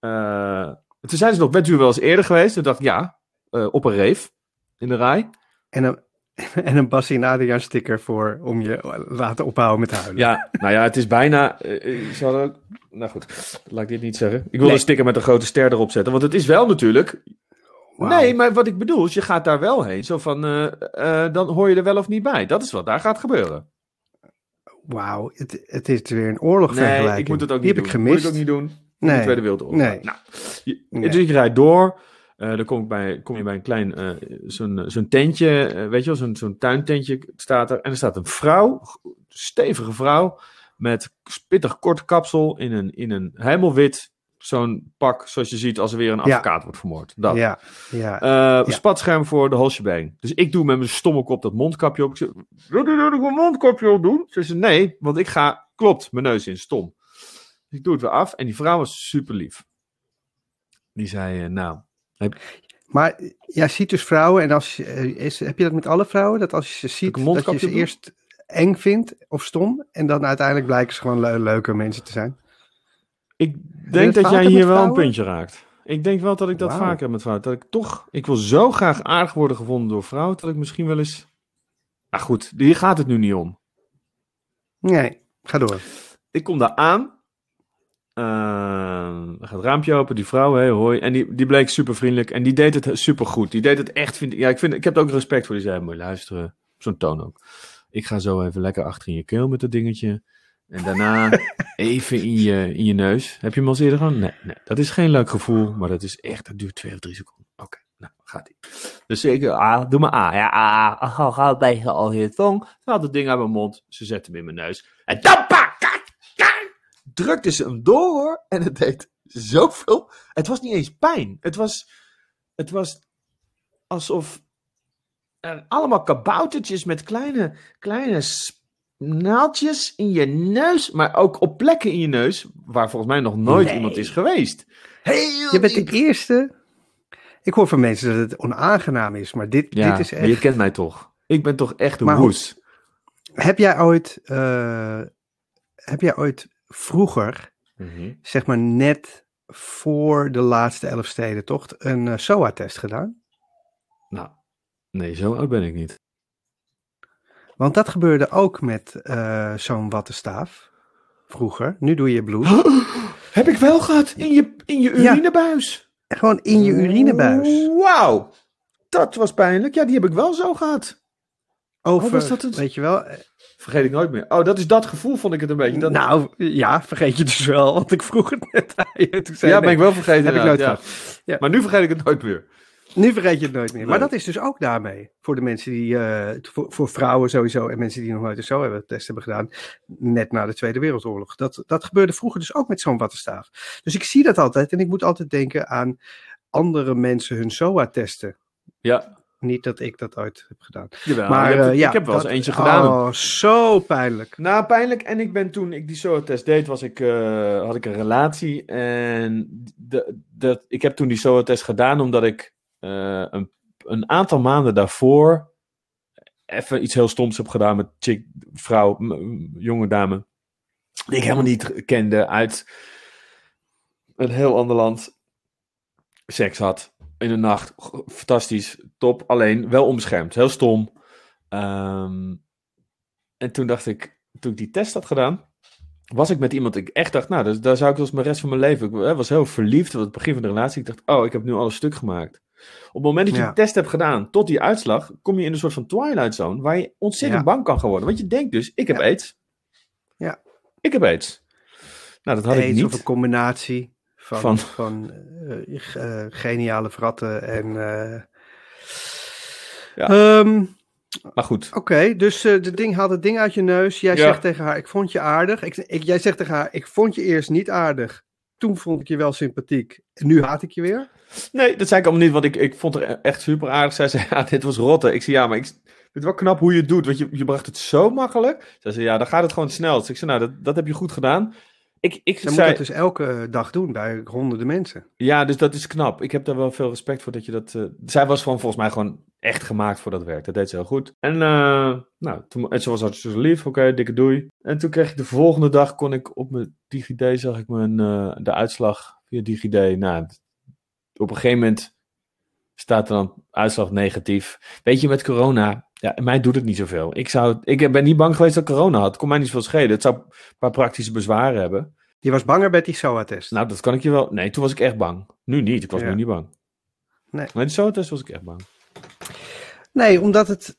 Speaker 2: eh, toen zeiden ze nog, bent u wel eens eerder geweest? Toen dacht ik, ja, eh, op een reef in de rij.
Speaker 3: En dan, en een Bassie en Adriaan sticker voor om je laten ophouden met huilen.
Speaker 2: Ja, nou ja, het is bijna. eh, eh, ze hadden ook- nou goed, laat ik dit niet zeggen. Ik wil
Speaker 3: Nee.
Speaker 2: een sticker met een grote ster erop zetten. Want het is wel natuurlijk. Nee, maar wat ik bedoel is, je gaat daar wel heen. Zo van, eh, eh, dan hoor je er wel of niet bij. Dat is wat daar gaat gebeuren.
Speaker 3: Wauw, het, het is weer een oorlogvergelijking.
Speaker 2: Nee, ik moet het ook
Speaker 3: Die
Speaker 2: niet
Speaker 3: heb
Speaker 2: doen.
Speaker 3: ik gemist.
Speaker 2: Moet ik ook niet doen. In
Speaker 3: Nee.
Speaker 2: de Tweede Wereldoorlog.
Speaker 3: Nee.
Speaker 2: Nou, je,
Speaker 3: Nee.
Speaker 2: Dus je rijdt door. Eh, dan kom, ik bij, kom je bij een klein, eh, zo'n zo'n tentje, eh, weet je wel, zo'n zo'n tuintentje staat er. En er staat een vrouw, stevige vrouw, met spittig kort kapsel in een, in een helemaal wit, zo'n pak zoals je ziet als er weer een
Speaker 3: Ja.
Speaker 2: advocaat wordt vermoord. Dat.
Speaker 3: Ja, ja.
Speaker 2: Eh, Spatscherm voor de holsjebeen. Dus ik doe met mijn stomme kop dat mondkapje op. Ik zeg, wil je dat ik een mondkapje op doen? Ze zei, nee, want ik ga, klopt, mijn neus in, stom. Dus ik doe het weer af en die vrouw was super lief. Die zei, eh, nou,
Speaker 3: Maar jij ziet dus vrouwen en als je, eh, is, heb je dat met alle vrouwen? Dat als je ze ziet, dat je ze eerst eng vindt of stom en dan uiteindelijk blijken ze gewoon le- leuke mensen te zijn.
Speaker 2: ik denk dat jij hier wel een puntje raakt. Ik denk wel dat ik dat
Speaker 3: Wauw.
Speaker 2: vaker heb met vrouwen. Dat ik toch, ik wil zo graag aardig worden gevonden door vrouwen, dat ik misschien wel eens... Nou goed, hier gaat het nu niet om.
Speaker 3: Nee, ga door.
Speaker 2: Ik kom daar aan. Uh, gaat het raampje open, die vrouw, hey, hoi. En die, die bleek super vriendelijk en die deed het super goed. Die deed het echt, vind ik. Ja, ik, vind, ik heb er ook respect voor. Die zei, mooi luisteren. Zo'n toon ook. Ik ga zo even lekker achter in je keel met dat dingetje. En daarna even in je, in je neus. Heb je hem al eerder gedaan? Nee, nee, dat is geen leuk gevoel, maar dat is echt, dat duurt twee of drie seconden. Oké, nou, gaat ie. Dus ik, ah, doe maar A. Ja, ah, ah, ga, ga beetje al je tong. Ze had het ding uit mijn mond, ze zette hem in mijn neus. En dan kijk, drukte ze hem door hoor. En het deed zoveel. Het was niet eens pijn. Het was, het was alsof er allemaal kaboutertjes met kleine, kleine naaldjes in je neus. Maar ook op plekken in je neus waar volgens mij nog nooit
Speaker 3: Nee.
Speaker 2: iemand is geweest. Heel
Speaker 3: Je bent de eerste. Ik hoor van mensen dat het onaangenaam is, maar dit,
Speaker 2: Ja,
Speaker 3: dit is
Speaker 2: maar je
Speaker 3: echt.
Speaker 2: kent mij toch. Ik ben toch echt een
Speaker 3: Maar
Speaker 2: woes.
Speaker 3: Heb jij ooit, eh, heb jij ooit vroeger, zeg maar net voor de laatste Elfstedentocht, een eh, SOA-test gedaan?
Speaker 2: Nou, nee, zo oud ben ik niet.
Speaker 3: Want dat gebeurde ook met eh, zo'n wattenstaaf. Vroeger. Nu doe je bloed.
Speaker 2: Heb ik wel gehad in je, in je
Speaker 3: Ja.
Speaker 2: urinebuis.
Speaker 3: Gewoon in je urinebuis.
Speaker 2: Wauw. Dat was pijnlijk. Ja, die heb ik wel zo gehad.
Speaker 3: Over,
Speaker 2: Oh, was dat het?
Speaker 3: weet je wel.
Speaker 2: Vergeet ik nooit meer. Oh, dat is dat gevoel, vond ik het een beetje. Dat...
Speaker 3: Nou, ja, vergeet je dus wel. Want ik vroeg het net aan je. Toen zei
Speaker 2: ja, ben ik wel vergeten.
Speaker 3: Heb ik nooit
Speaker 2: ja.
Speaker 3: Ja.
Speaker 2: Maar nu vergeet ik het nooit meer.
Speaker 3: Nu vergeet je het nooit meer. Maar dat is dus ook daarmee. Voor de mensen die, eh, voor, voor vrouwen sowieso en mensen die nog nooit een zo hebben test hebben gedaan. Net na de Tweede Wereldoorlog. Dat, dat gebeurde vroeger dus ook met zo'n wattenstaaf. Dus ik zie dat altijd en ik moet altijd denken aan andere mensen hun SOA testen.
Speaker 2: Ja,
Speaker 3: Niet dat ik dat ooit heb gedaan.
Speaker 2: jawel.
Speaker 3: maar
Speaker 2: hebt
Speaker 3: eh, ja,
Speaker 2: ik heb wel eens
Speaker 3: dat-
Speaker 2: eentje gedaan.
Speaker 3: Oh, zo pijnlijk.
Speaker 2: Nou, pijnlijk. En ik ben toen ik die SOA-test deed, was ik, eh, had ik een relatie. En de, de, ik heb toen die SOA-test gedaan omdat ik eh, een, een aantal maanden daarvoor even iets heel stoms heb gedaan met chick, vrouw, jonge dame. Die ik helemaal niet kende uit een heel ander land. Seks had in de nacht. Fantastisch, top. Alleen wel onbeschermd. Heel stom. Ehm, en toen dacht ik, toen ik die test had gedaan, was ik met iemand ik echt dacht, nou, daar, daar zou ik dus mijn rest van mijn leven. Ik eh, was heel verliefd op het begin van de relatie. Ik dacht, oh, ik heb nu alles stuk gemaakt. Op het moment dat je
Speaker 3: Ja.
Speaker 2: die test hebt gedaan, tot die uitslag, kom je in een soort van twilight zone, waar je ontzettend
Speaker 3: Ja.
Speaker 2: bang kan gaan worden. Want je denkt dus, ik heb
Speaker 3: Ja.
Speaker 2: aids.
Speaker 3: Ja.
Speaker 2: Ik heb aids. Nou, dat had ik
Speaker 3: Aids of een
Speaker 2: niet.
Speaker 3: combinatie van,
Speaker 2: Van-
Speaker 3: van, eh, g- eh, geniale vratten en... eh,
Speaker 2: Ja.
Speaker 3: ehm,
Speaker 2: Maar goed,
Speaker 3: Oké, dus eh de ding haalt het ding uit je neus. Jij
Speaker 2: Ja.
Speaker 3: zegt tegen haar, ik vond je aardig. Ik, ik, jij zegt tegen haar, ik vond je eerst niet aardig. Toen vond ik je wel sympathiek. En nu haat ik je weer.
Speaker 2: Nee, dat zei ik allemaal niet, want ik, ik vond het echt super aardig. Zij zei, ja, dit was rotte. Ik zei, ja, maar ik vind het wel knap hoe je het doet, want je, je bracht het zo makkelijk. Zij zei, ja, dan gaat het gewoon snel. Dus ik zei, nou, dat, dat heb je goed gedaan. Ik, ik
Speaker 3: Zij moet
Speaker 2: zei,
Speaker 3: dat dus elke dag doen bij honderden mensen.
Speaker 2: ja, dus dat is knap. Ik heb daar wel veel respect voor dat je dat... eh, zij was gewoon volgens mij gewoon echt gemaakt voor dat werk. Dat deed ze heel goed. En, eh, nou, toen, en ze was hartstikke lief. Oké, dikke doei. En toen kreeg ik de volgende dag, kon ik op mijn DigiD, zag ik mijn, eh, de uitslag via DigiD. Nou, op een gegeven moment staat er dan uitslag negatief. Weet je, met corona, Ja, mij doet het niet zoveel. Ik, zou, ik ben niet bang geweest dat corona had. Het kon mij niet zoveel schelen. Het zou een paar praktische bezwaren hebben.
Speaker 3: Je was banger bij die SOA-test.
Speaker 2: Nou, dat kan ik je wel. Nee, toen was ik echt bang. Nu niet. Ik was
Speaker 3: Ja.
Speaker 2: nu niet bang.
Speaker 3: Nee.
Speaker 2: Maar de SOA-test was ik echt bang.
Speaker 3: Nee, omdat, het,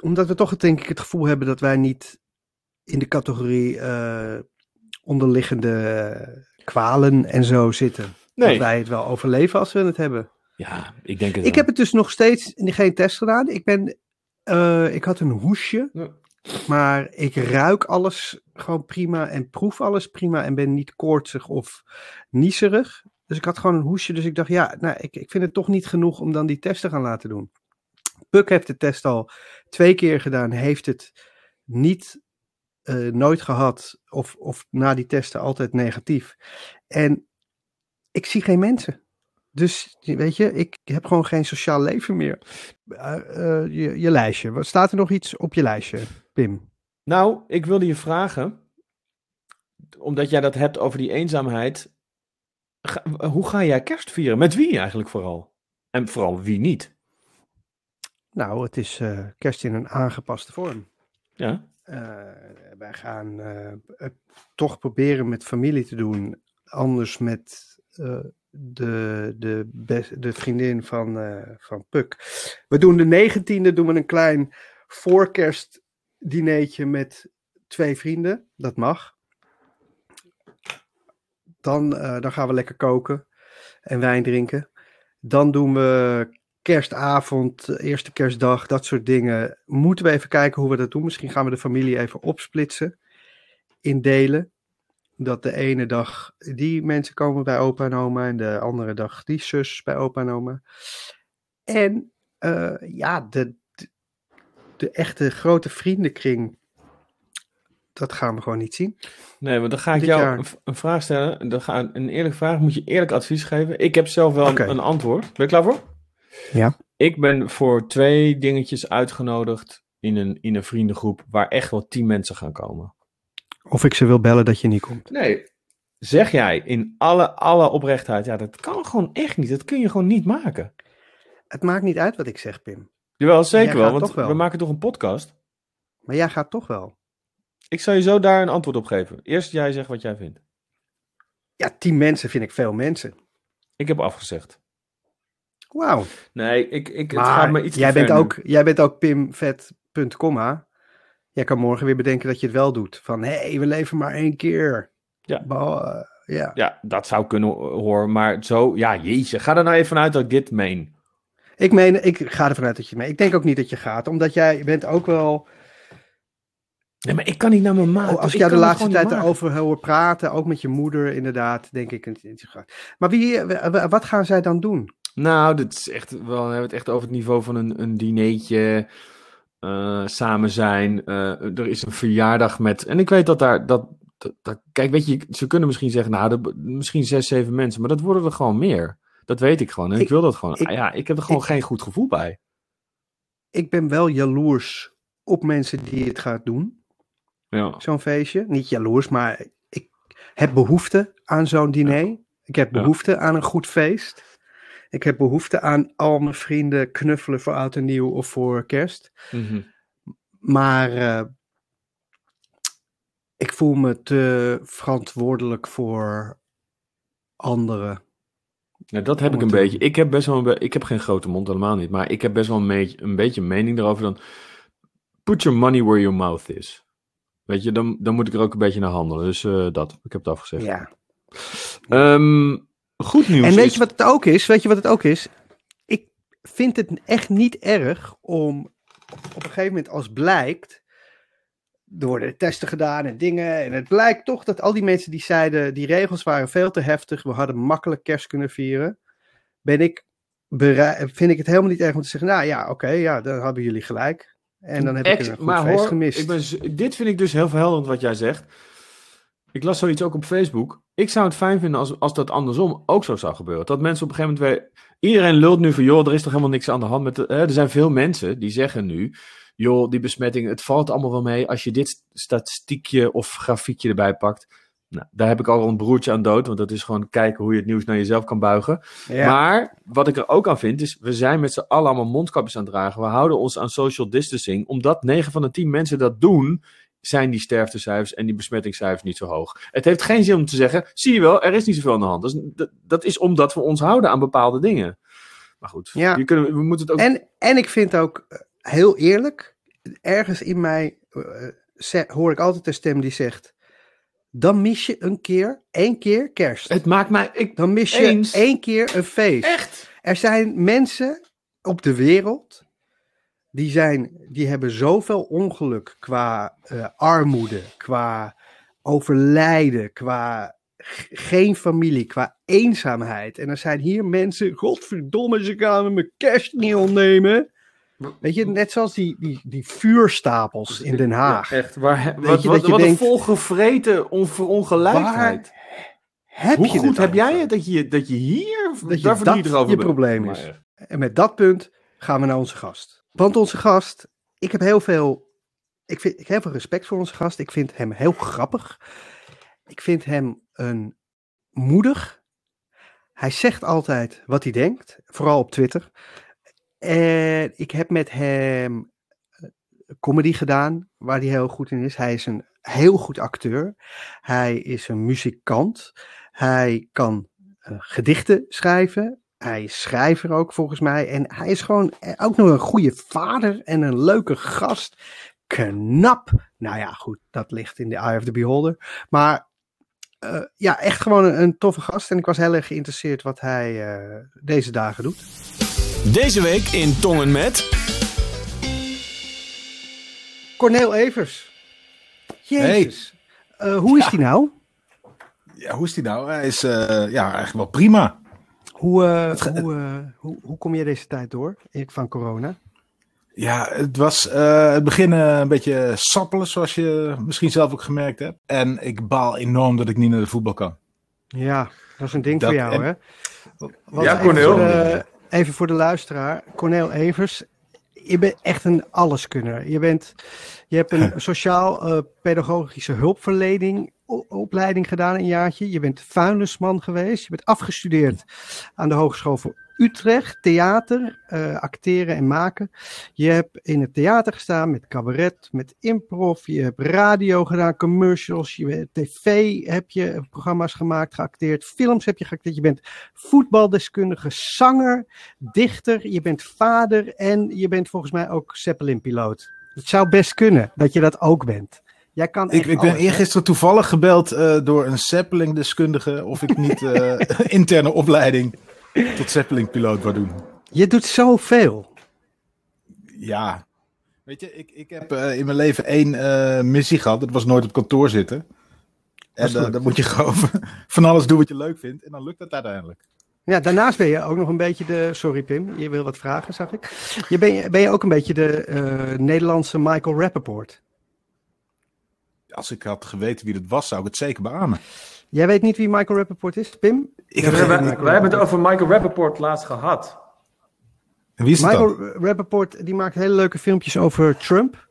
Speaker 3: omdat we toch denk ik het gevoel hebben dat wij niet in de categorie eh, onderliggende kwalen en zo zitten.
Speaker 2: Nee.
Speaker 3: Dat wij het wel overleven als we het hebben.
Speaker 2: Ja, ik denk het
Speaker 3: Ik
Speaker 2: wel.
Speaker 3: heb het dus nog steeds geen test gedaan. Ik ben, eh, ik had een hoesje,
Speaker 2: Ja.
Speaker 3: maar ik ruik alles gewoon prima en proef alles prima en ben niet koortsig of niezerig. Dus ik had gewoon een hoesje, dus ik dacht, ja, nou, ik, ik vind het toch niet genoeg om dan die test te gaan laten doen. Puk heeft de test al twee keer gedaan, heeft het niet, eh, nooit gehad of, of na die testen altijd negatief. En ik zie geen mensen. Dus weet je, ik heb gewoon geen sociaal leven meer. Eh, eh, je, je lijstje. Wat staat er nog iets op je lijstje, Pim?
Speaker 2: Nou, ik wilde je vragen, omdat jij dat hebt over die eenzaamheid. Ga- hoe ga jij kerst vieren? Met wie eigenlijk vooral? En vooral wie niet?
Speaker 3: Nou, het is eh, kerst in een aangepaste vorm.
Speaker 2: Ja,
Speaker 3: wij gaan toch proberen met familie te doen. Anders met de, de, de vriendin van, eh, van Puk. We doen de 19e doen we een klein voorkerstdineetje met twee vrienden. Dat mag. Dan, eh, dan gaan we lekker koken en wijn drinken. Dan doen we kerstavond, eerste kerstdag, dat soort dingen. Moeten we even kijken hoe we dat doen. Misschien gaan we de familie even opsplitsen in delen. Dat de ene dag die mensen komen bij opa en oma en de andere dag die zus bij opa en oma. En eh, ja, de, de, de echte grote vriendenkring, dat gaan we gewoon niet zien.
Speaker 2: nee, want dan ga ik
Speaker 3: Dit
Speaker 2: jou
Speaker 3: jaar.
Speaker 2: een, vraag stellen. En Dan ga, een eerlijke vraag, moet je eerlijk advies geven. Ik heb zelf wel een- een, antwoord. Ben je klaar voor?
Speaker 3: Ja.
Speaker 2: Ik ben voor twee dingetjes uitgenodigd in een, in een vriendengroep waar echt wel tien mensen gaan komen.
Speaker 3: Of ik ze wil bellen dat je niet komt.
Speaker 2: Nee, zeg jij in alle, alle oprechtheid, ja, dat kan gewoon echt niet. Dat kun je gewoon niet maken.
Speaker 3: Het maakt niet uit wat ik zeg, Pim.
Speaker 2: Jawel, zeker wel, want
Speaker 3: wel.
Speaker 2: we maken toch een podcast?
Speaker 3: Maar jij gaat toch wel.
Speaker 2: Ik zal je zo daar een antwoord op geven. Eerst jij zegt wat jij vindt.
Speaker 3: Ja, tien mensen vind ik veel mensen.
Speaker 2: Ik heb afgezegd.
Speaker 3: Wauw.
Speaker 2: Nee, ik, ik, het gaat me
Speaker 3: Maar
Speaker 2: iets
Speaker 3: jij bent,
Speaker 2: nu.
Speaker 3: ook, jij bent ook pimvet.com? Jij kan morgen weer bedenken dat je het wel doet. Van, hé, hey, we leven maar één keer.
Speaker 2: Ja.
Speaker 3: Bah, ja.
Speaker 2: Ja, dat zou kunnen hoor, maar zo, ja, jeetje. Ga er nou even vanuit dat ik dit meen.
Speaker 3: Ik meen, ik ga ervan uit dat je mee. Ik denk ook niet dat je gaat, omdat jij bent ook wel...
Speaker 2: Nee, maar ik kan niet naar mijn maat.
Speaker 3: Oh, als
Speaker 2: Ik
Speaker 3: jou de laatste tijd erover hoor praten, ook met je moeder inderdaad, denk ik. dat. Maar wie, wat gaan zij dan doen?
Speaker 2: Nou, dit is echt, wel, we hebben het echt over het niveau van een, een dineetje, eh, samen zijn. eh, er is een verjaardag met, en ik weet dat daar, dat, dat, dat- kijk, weet je, ze kunnen misschien zeggen, nou, er- misschien zes, zeven mensen, maar dat worden er gewoon meer. Dat weet ik gewoon en ik,
Speaker 3: Ik-
Speaker 2: wil dat gewoon.
Speaker 3: ik-
Speaker 2: Ah ja, ik heb er gewoon
Speaker 3: ik-
Speaker 2: geen goed gevoel bij.
Speaker 3: Ik ben wel jaloers op mensen die het gaan doen.
Speaker 2: Ja.
Speaker 3: zo'n feestje. Niet jaloers, maar ik heb behoefte aan zo'n diner. Ik heb
Speaker 2: Ja.
Speaker 3: behoefte aan een goed feest. Ik heb behoefte aan al mijn vrienden knuffelen voor oud en nieuw of voor kerst.
Speaker 2: Mhm.
Speaker 3: Maar eh, ik voel me te verantwoordelijk voor anderen.
Speaker 2: Ja, dat heb ik een
Speaker 3: te
Speaker 2: beetje. Ik heb best wel een ik heb geen grote mond, helemaal niet. Maar ik heb best wel een beetje een, beetje mening erover dan. Put your money where your mouth is. Weet je, dan, dan moet ik er ook een beetje naar handelen. Dus eh, dat, ik heb het afgezegd.
Speaker 3: Ja.
Speaker 2: Ehm, goed nieuws.
Speaker 3: En weet
Speaker 2: is-
Speaker 3: je wat het ook is? Weet je wat het ook is? Ik vind het echt niet erg om op een gegeven moment als blijkt, er worden testen gedaan en dingen, en het blijkt toch dat al die mensen die zeiden, die regels waren veel te heftig, we hadden makkelijk kerst kunnen vieren, ben ik berei- vind ik het helemaal niet erg om te zeggen, nou ja, oké, ja, dan hebben jullie gelijk. En dan heb ik een goed
Speaker 2: maar
Speaker 3: feest
Speaker 2: hoor,
Speaker 3: gemist.
Speaker 2: Ik ben, dit vind ik dus heel verhelderend wat jij zegt. Ik las zoiets ook op Facebook. Ik zou het fijn vinden als, als dat andersom ook zo zou gebeuren. Dat mensen op een gegeven moment weer... Iedereen lult nu van, joh, er is toch helemaal niks aan de hand met... De, hè? Er zijn veel mensen die zeggen nu... joh, die besmetting, het valt allemaal wel mee als je dit statistiekje of grafiekje erbij pakt. Nou, daar heb ik al een broertje aan dood, want dat is gewoon kijken hoe je het nieuws naar jezelf kan buigen.
Speaker 3: Ja.
Speaker 2: Maar wat ik er ook aan vind, is we zijn met z'n allen allemaal mondkapjes aan het dragen. We houden ons aan social distancing. Omdat 9 van de 10 mensen dat doen, zijn die sterftecijfers en die besmettingscijfers niet zo hoog. Het heeft geen zin om te zeggen, zie je wel, er is niet zoveel aan de hand. Dat is, dat, dat is omdat we ons houden aan bepaalde dingen. Maar goed,
Speaker 3: Ja.
Speaker 2: je kunnen, we moeten het ook...
Speaker 3: En, en ik vind ook, eh, heel eerlijk, ergens in mij eh, hoor ik altijd een stem die zegt, dan mis je een keer, één keer kerst.
Speaker 2: Het maakt mij... Ik,
Speaker 3: Dan mis je
Speaker 2: Eens.
Speaker 3: één keer een feest.
Speaker 2: echt?
Speaker 3: Er zijn mensen op de wereld die, zijn, die hebben zoveel ongeluk qua eh, armoede, qua overlijden, qua geen familie, qua eenzaamheid. En er zijn hier mensen, godverdomme, ze gaan mijn kerst niet ontnemen. Weet je, net zoals die, die, die vuurstapels in Den Haag.
Speaker 2: Ja, echt. Waar, wat wat,
Speaker 3: je
Speaker 2: wat
Speaker 3: denkt-
Speaker 2: een volgevreten on, ongelijkheid.
Speaker 3: Heb
Speaker 2: Hoe
Speaker 3: je
Speaker 2: goed heb jij
Speaker 3: over?
Speaker 2: het dat je, dat je hier
Speaker 3: Dat je dat je probleem is. En met dat punt gaan we naar onze gast. Want onze gast, ik heb heel veel, ik vind, ik heb veel respect voor onze gast. Ik vind hem heel grappig. Ik vind hem een moedig. Hij zegt altijd wat hij denkt, vooral op Twitter. En ik heb met hem eh, comedy gedaan, waar hij heel goed in is. Hij is een heel goed acteur. Hij is een muzikant. Hij kan eh, gedichten schrijven. Hij is schrijver ook volgens mij. En hij is gewoon eh, ook nog een goede vader en een leuke gast. Knap. Nou ja, goed, dat ligt in de eye of the beholder. Maar eh, ja, echt gewoon een, een toffe gast. En ik was heel erg geïnteresseerd wat hij eh, deze dagen doet.
Speaker 4: Deze week in Tongen met...
Speaker 3: Corneel Evers. Jezus. Eh, hoe is die nou?
Speaker 5: Ja, hoe is die nou? Hij is eh, ja, eigenlijk wel prima.
Speaker 3: Hoe, eh, hoe, eh, hoe, hoe kom je deze tijd door van corona?
Speaker 5: Ja, het was eh, het begin een beetje sappelen, zoals je misschien zelf ook gemerkt hebt. En ik baal enorm dat ik niet naar de voetbal kan.
Speaker 3: Ja, dat is een ding
Speaker 5: Dat-
Speaker 3: voor jou,
Speaker 5: en-
Speaker 3: hè? Want
Speaker 2: Ja,
Speaker 3: even
Speaker 2: Corneel.
Speaker 3: voor de- Even voor de luisteraar. Corneel Evers, je bent echt een alleskunner. Je, bent, je hebt een sociaal-pedagogische hulpverlening o- opleiding gedaan, een jaartje. Je bent vuilnisman geweest. Je bent afgestudeerd aan de Hogeschool voor Utrecht. Theater, eh, acteren en maken. Je hebt in het theater gestaan met cabaret, met improv. Je hebt radio gedaan, commercials. Je tv heb je programma's gemaakt, geacteerd. Films heb je geacteerd. Je bent voetbaldeskundige, zanger, dichter. Je bent vader en je bent volgens mij ook Zeppelin-piloot. Het zou best kunnen dat je dat ook bent. Jij kan
Speaker 5: Ik, ik ben eergisteren toevallig gebeld eh, door een Zeppelin-deskundige of ik niet eh, interne opleiding tot Zeppelin-piloot wou doen.
Speaker 3: Je doet zoveel.
Speaker 5: Ja. Weet je, ik, ik heb eh, in mijn leven één eh, missie gehad. Dat was nooit op kantoor zitten. En
Speaker 3: is
Speaker 5: eh, dan moet je gewoon van alles doen wat je leuk vindt. En dan lukt het uiteindelijk.
Speaker 3: Ja, daarnaast ben je ook nog een beetje de. Sorry, Pim, je wil wat vragen, zag ik. Je ben, ben je ook een beetje de Nederlandse Michael Rappaport.
Speaker 5: Als ik had geweten wie dat was, zou ik het zeker beamen.
Speaker 3: Jij weet niet wie Michael Rappaport is, Pim?
Speaker 5: Ik
Speaker 2: We
Speaker 5: heb
Speaker 2: hebben- het over Michael Rappaport laatst gehad.
Speaker 5: En wie is het
Speaker 3: Michael
Speaker 5: dan?
Speaker 3: Rappaport die maakt hele leuke filmpjes over Trump.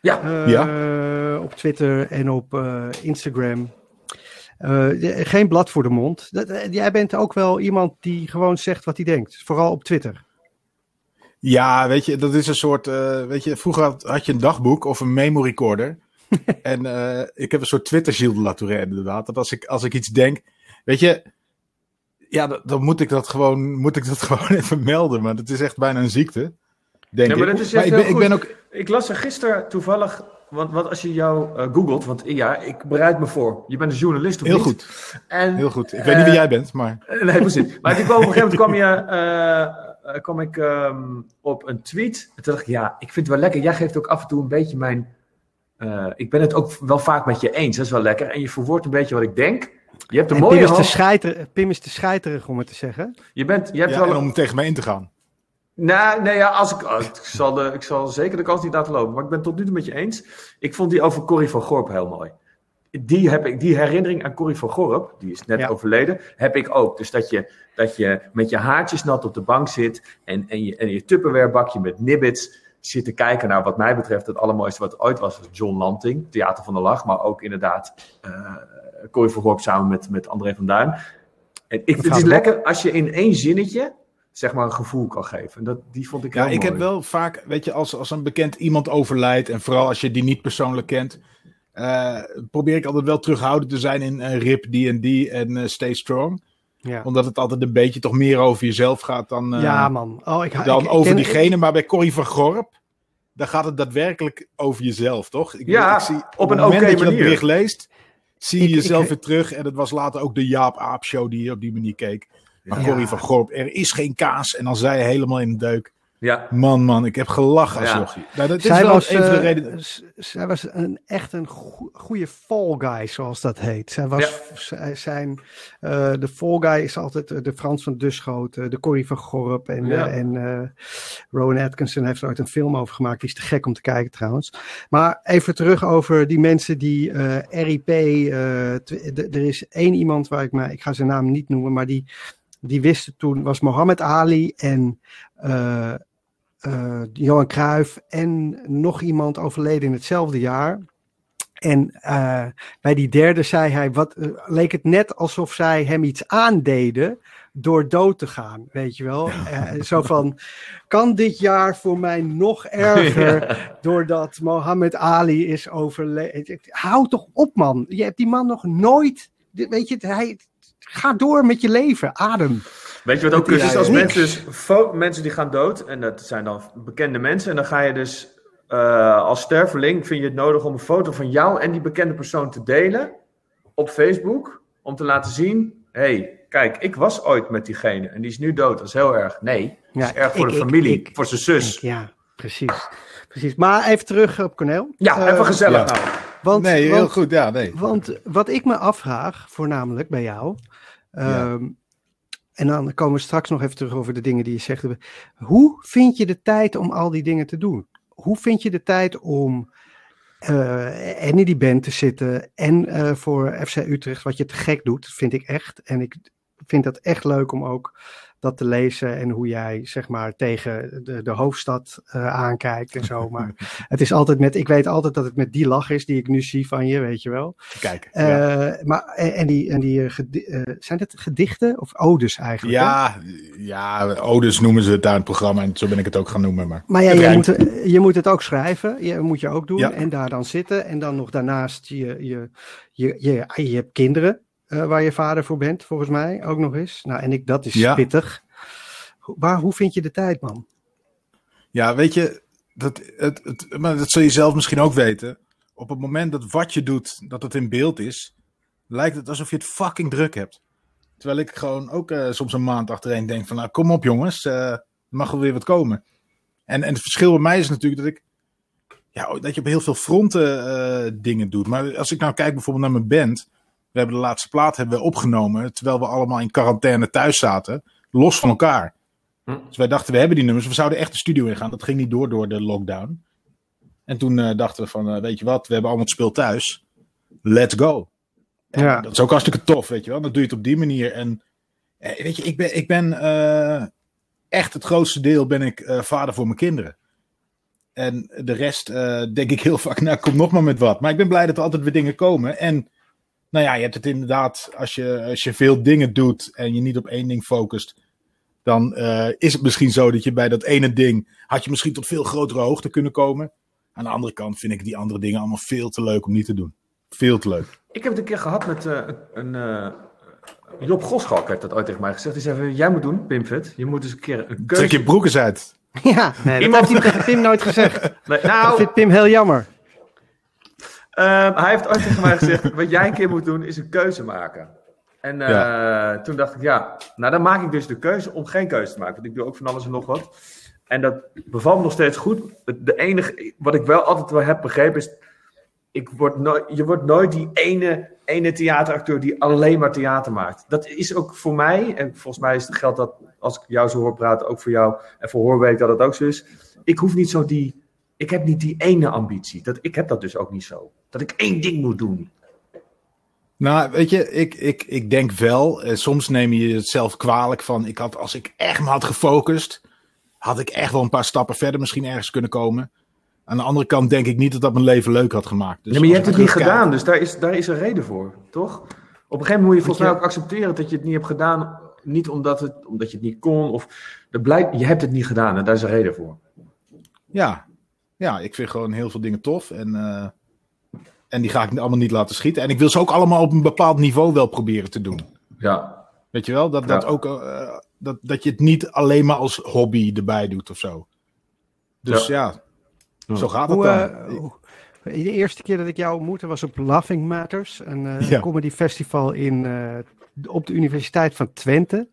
Speaker 2: Ja,
Speaker 3: Eh, Op Twitter en op eh, Instagram. Eh, geen blad voor de mond. Dat, jij bent ook wel iemand die gewoon zegt wat hij denkt. Vooral op Twitter.
Speaker 5: Ja, weet je, dat is een soort. eh, weet je, vroeger had, had je een dagboek of een memo recorder. en eh, ik heb een soort Twitter Gilles de La Tourette, inderdaad. Dat als ik, als ik iets denk. Weet je. Ja, dan, moet ik dat gewoon. Moet ik dat gewoon even melden. Maar het is echt bijna een ziekte. Denk
Speaker 2: Ja, maar
Speaker 5: ik.
Speaker 2: dat is
Speaker 5: maar
Speaker 2: echt
Speaker 5: ik ben,
Speaker 2: heel
Speaker 5: ik ben
Speaker 2: goed.
Speaker 5: ook.
Speaker 2: Ik las er gisteren toevallig, want, want als je jou eh, googelt, want ja, ik bereid me voor. Je bent een journalist of
Speaker 5: Heel
Speaker 2: niet?
Speaker 5: goed.
Speaker 2: En,
Speaker 5: Heel goed. Ik weet niet wie
Speaker 2: eh,
Speaker 5: jij bent, maar.
Speaker 2: Nee, precies. Maar toen kwam op een gegeven moment kwam, je, kwam ik ehm, op een tweet. En toen dacht ik, ja, ik vind het wel lekker. Jij geeft ook af en toe een beetje mijn... eh, ik ben het ook wel vaak met je eens. Dat is wel lekker. En je verwoordt een beetje wat ik denk. Je hebt een
Speaker 3: En
Speaker 2: mooie
Speaker 3: Pim is, te scheiter, Pim is te scheiterig om het te zeggen.
Speaker 2: Je, bent, je hebt
Speaker 5: Ja,
Speaker 2: wel
Speaker 5: en
Speaker 2: een...
Speaker 5: om tegen mij in te gaan.
Speaker 2: Nou, nee, ja, als ik, oh, ik, zal de, ik zal zeker de kans niet laten lopen. Maar ik ben het tot nu toe met je eens. Ik vond die over Corrie van Gorp heel mooi. Die, heb ik, die herinnering aan Corrie van Gorp, die is net
Speaker 3: Ja.
Speaker 2: overleden, heb ik ook. Dus dat je, dat je met je haartjes nat op de bank zit en, en je, en je tupperwarebakje met nibbits zit te kijken naar wat mij betreft het allermooiste wat er ooit was, was John Lanting, Theater van de Lach, maar ook inderdaad eh, Corrie van Gorp samen met, met André van Duin. En ik, het is lekker als je in één zinnetje zeg maar een gevoel kan geven. En dat, die vond ik
Speaker 5: Ja, ik heb wel vaak, weet je, als, als een bekend iemand overlijdt, en vooral als je die niet persoonlijk kent, eh, probeer ik altijd wel terughoudend te zijn in eh, RIP, D&D en eh, Stay Strong.
Speaker 3: Ja,
Speaker 5: Omdat het altijd een beetje toch meer over jezelf gaat dan, eh,
Speaker 3: ja man. Oh, ik,
Speaker 5: dan
Speaker 3: ik-
Speaker 5: over
Speaker 3: ken-
Speaker 5: diegene. Maar bij Corrie van Gorp, dan gaat het daadwerkelijk over jezelf, toch? Ik,
Speaker 2: Ja,
Speaker 5: ik zie, op,
Speaker 2: op
Speaker 5: het
Speaker 2: een
Speaker 5: moment
Speaker 2: oké
Speaker 5: dat je dat
Speaker 2: manier.
Speaker 5: bericht leest, zie je jezelf weer terug. En het was later ook de Jaap Aap show die je op die manier keek. Maar
Speaker 3: Ja.
Speaker 5: Corrie van Gorp, er is geen kaas. En dan zei je helemaal in de deuk.
Speaker 2: Ja,
Speaker 5: Man, man, ik heb gelachen als
Speaker 2: Ja.
Speaker 5: jochie. Nou, dat is
Speaker 3: zij
Speaker 5: wel
Speaker 3: was,
Speaker 5: een van de
Speaker 3: eh,
Speaker 5: redenen.
Speaker 3: zij was een, echt een goe- goede fall guy, zoals dat heet. Zij was, zij, zijn, eh, de fall guy is altijd eh, de Frans van Duschoten, de Corrie van Gorp. En,
Speaker 2: Ja.
Speaker 3: en eh, Rowan Atkinson heeft er ooit een film over gemaakt. Die is te gek om te kijken trouwens. Maar even terug over die mensen die eh, RIP. eh, er is één iemand waar ik me, ik ga zijn naam niet noemen, maar die, die wisten toen, was Mohammed Ali en eh, eh, Johan Cruijff en nog iemand overleden in hetzelfde jaar. En eh, bij die derde zei hij, wat, eh, leek het net alsof zij hem iets aandeden door dood te gaan, weet je wel. Zo van, kan dit jaar voor mij nog erger doordat Mohammed Ali is overleden? Hou toch op man, je hebt die man nog nooit, weet je, hij, ga door met je leven, adem.
Speaker 2: Weet je wat ook
Speaker 3: is
Speaker 2: is? Als mensen, dus, mensen die gaan dood, en dat zijn dan bekende mensen, en dan ga je dus eh, als sterveling, vind je het nodig om een foto van jou en die bekende persoon te delen op Facebook, om te laten zien, hey, kijk, ik was ooit met diegene en die is nu dood, dat is heel erg. Nee, dat is
Speaker 3: Ja,
Speaker 2: erg voor
Speaker 3: ik-
Speaker 2: de familie,
Speaker 3: ik-
Speaker 2: voor zijn zus.
Speaker 3: Ja, precies. precies. Maar even terug op Cornel.
Speaker 2: ja,
Speaker 3: Eh,
Speaker 2: even gezellig
Speaker 5: ja.
Speaker 2: nou.
Speaker 3: Want,
Speaker 5: nee, heel
Speaker 3: want,
Speaker 5: goed. Ja, nee.
Speaker 3: Want wat ik me afvraag, voornamelijk bij jou.
Speaker 5: Ja.
Speaker 3: En dan komen we straks nog even terug over de dingen die je zegt. Hoe vind je de tijd om al die dingen te doen? Hoe vind je de tijd om eh, en in die band te zitten en eh, voor FC Utrecht, wat je te gek doet, vind ik echt. En ik vind dat echt leuk om ook dat te lezen en hoe jij zeg maar tegen de, de hoofdstad eh, aankijkt en zo. Maar het is altijd met, ik weet altijd dat het met die lach is die ik nu zie van je, weet je wel.
Speaker 5: Kijk.
Speaker 3: Eh,
Speaker 5: ja.
Speaker 3: Maar en, en die, en die eh, zijn het gedichten of odes eigenlijk? hè?
Speaker 5: Ja, ja, odes noemen ze het daar in het programma. En zo ben ik het ook gaan noemen. Maar
Speaker 3: Maar ja, je
Speaker 5: rijmt.
Speaker 3: moet, je moet het ook schrijven. Je moet je ook doen.
Speaker 5: Ja.
Speaker 3: En daar dan zitten. En dan nog daarnaast je, je, je, je, je hebt kinderen eh, waar je vader voor bent, volgens mij ook nog eens. Nou, en ik, dat is
Speaker 5: Ja.
Speaker 3: pittig. Waar, hoe vind je de tijd, man?
Speaker 5: Ja, weet je, dat, het, het, maar dat zul je zelf misschien ook weten. Op het moment dat wat je doet, dat het in beeld is, lijkt het alsof je het fucking druk hebt. Terwijl ik gewoon ook eh, soms een maand achtereen denk van, nou kom op jongens, eh, er mag wel weer wat komen. En, en het verschil bij mij is natuurlijk dat ik, ja, dat je op heel veel fronten dingen doet. Maar als ik nou kijk bijvoorbeeld naar mijn band, we hebben de laatste plaat hebben we opgenomen, terwijl we allemaal in quarantaine thuis zaten, los van elkaar.
Speaker 2: Hm.
Speaker 5: Dus wij dachten, we hebben die nummers. We zouden echt de studio in gaan. Dat ging niet door door de lockdown. En toen eh, dachten we van, eh, weet je wat, we hebben allemaal het speel thuis. Let's go. En
Speaker 3: Ja.
Speaker 5: Dat is ook hartstikke tof, weet je wel. Dan doe je het op die manier. En eh, weet je, ik ben, ik ben eh, echt het grootste deel ben ik eh, vader voor mijn kinderen. En de rest eh, denk ik heel vaak, nou kom nog maar met wat. Maar ik ben blij dat er altijd weer dingen komen. En nou ja, je hebt het inderdaad, als je, als je veel dingen doet en je niet op één ding focust, dan eh, is het misschien zo dat je bij dat ene ding, had je misschien tot veel grotere hoogte kunnen komen. Aan de andere kant vind ik die andere dingen allemaal veel te leuk om niet te doen. Veel te leuk.
Speaker 2: Ik heb het een keer gehad met eh, een. eh, Job Goschalk heeft dat ooit tegen mij gezegd. Die zei: Jij moet doen, Pimfit. Je moet eens een keer een keuze.
Speaker 5: Trek je broek eens uit.
Speaker 3: Ja, nee, dat
Speaker 2: Iemand-
Speaker 3: heeft hij- Pim nooit gezegd.
Speaker 2: Nee,
Speaker 3: Dat
Speaker 2: nou,
Speaker 3: vindt Pim heel jammer.
Speaker 2: Ehm, hij heeft ooit tegen mij gezegd: wat jij een keer moet doen, is een keuze maken. En eh, toen dacht ik, ja, nou dan maak ik dus de keuze om geen keuze te maken. Want ik doe ook van alles en nog wat. En dat bevalt me nog steeds goed. De enige, wat ik wel altijd wel heb begrepen is, ik word nooit, je wordt nooit die ene, ene theateracteur die alleen maar theater maakt. Dat is ook voor mij, en volgens mij is het, geldt dat als ik jou zo hoor praten, ook voor jou. En voor Hoorweek dat het ook zo is. Ik hoef niet zo die, ik heb niet die ene ambitie. Dat, ik heb dat dus ook niet zo. Dat ik één ding moet doen.
Speaker 5: Nou, weet je, ik, ik, ik denk wel, eh, soms neem je het zelf kwalijk van, ik had, als ik echt me had gefocust, had ik echt wel een paar stappen verder misschien ergens kunnen komen. Aan de andere kant denk ik niet dat dat mijn leven leuk had gemaakt. Dus
Speaker 2: nee, maar je hebt het niet gedaan, dus daar is, daar is een reden voor, toch? Op een gegeven moment moet je volgens mij ook accepteren dat je het niet hebt gedaan. Niet omdat, het, omdat je het niet kon, of blijkt, je hebt het niet gedaan en daar is een reden voor.
Speaker 5: Ja. Ja, ik vind gewoon heel veel dingen tof. En, eh, en die ga ik allemaal niet laten schieten. En ik wil ze ook allemaal op een bepaald niveau wel proberen te doen.
Speaker 2: Ja,
Speaker 5: Weet je wel? Dat, dat,
Speaker 2: Ja.
Speaker 5: ook, eh, dat, dat je het niet alleen maar als hobby erbij doet of zo. Dus ja, zo gaat het
Speaker 3: Hoe,
Speaker 5: dan.
Speaker 3: eh, de eerste keer dat ik jou ontmoette was op Laughing Matters, een eh,
Speaker 5: Ja.
Speaker 3: comedy festival in, eh, op de Universiteit van Twente.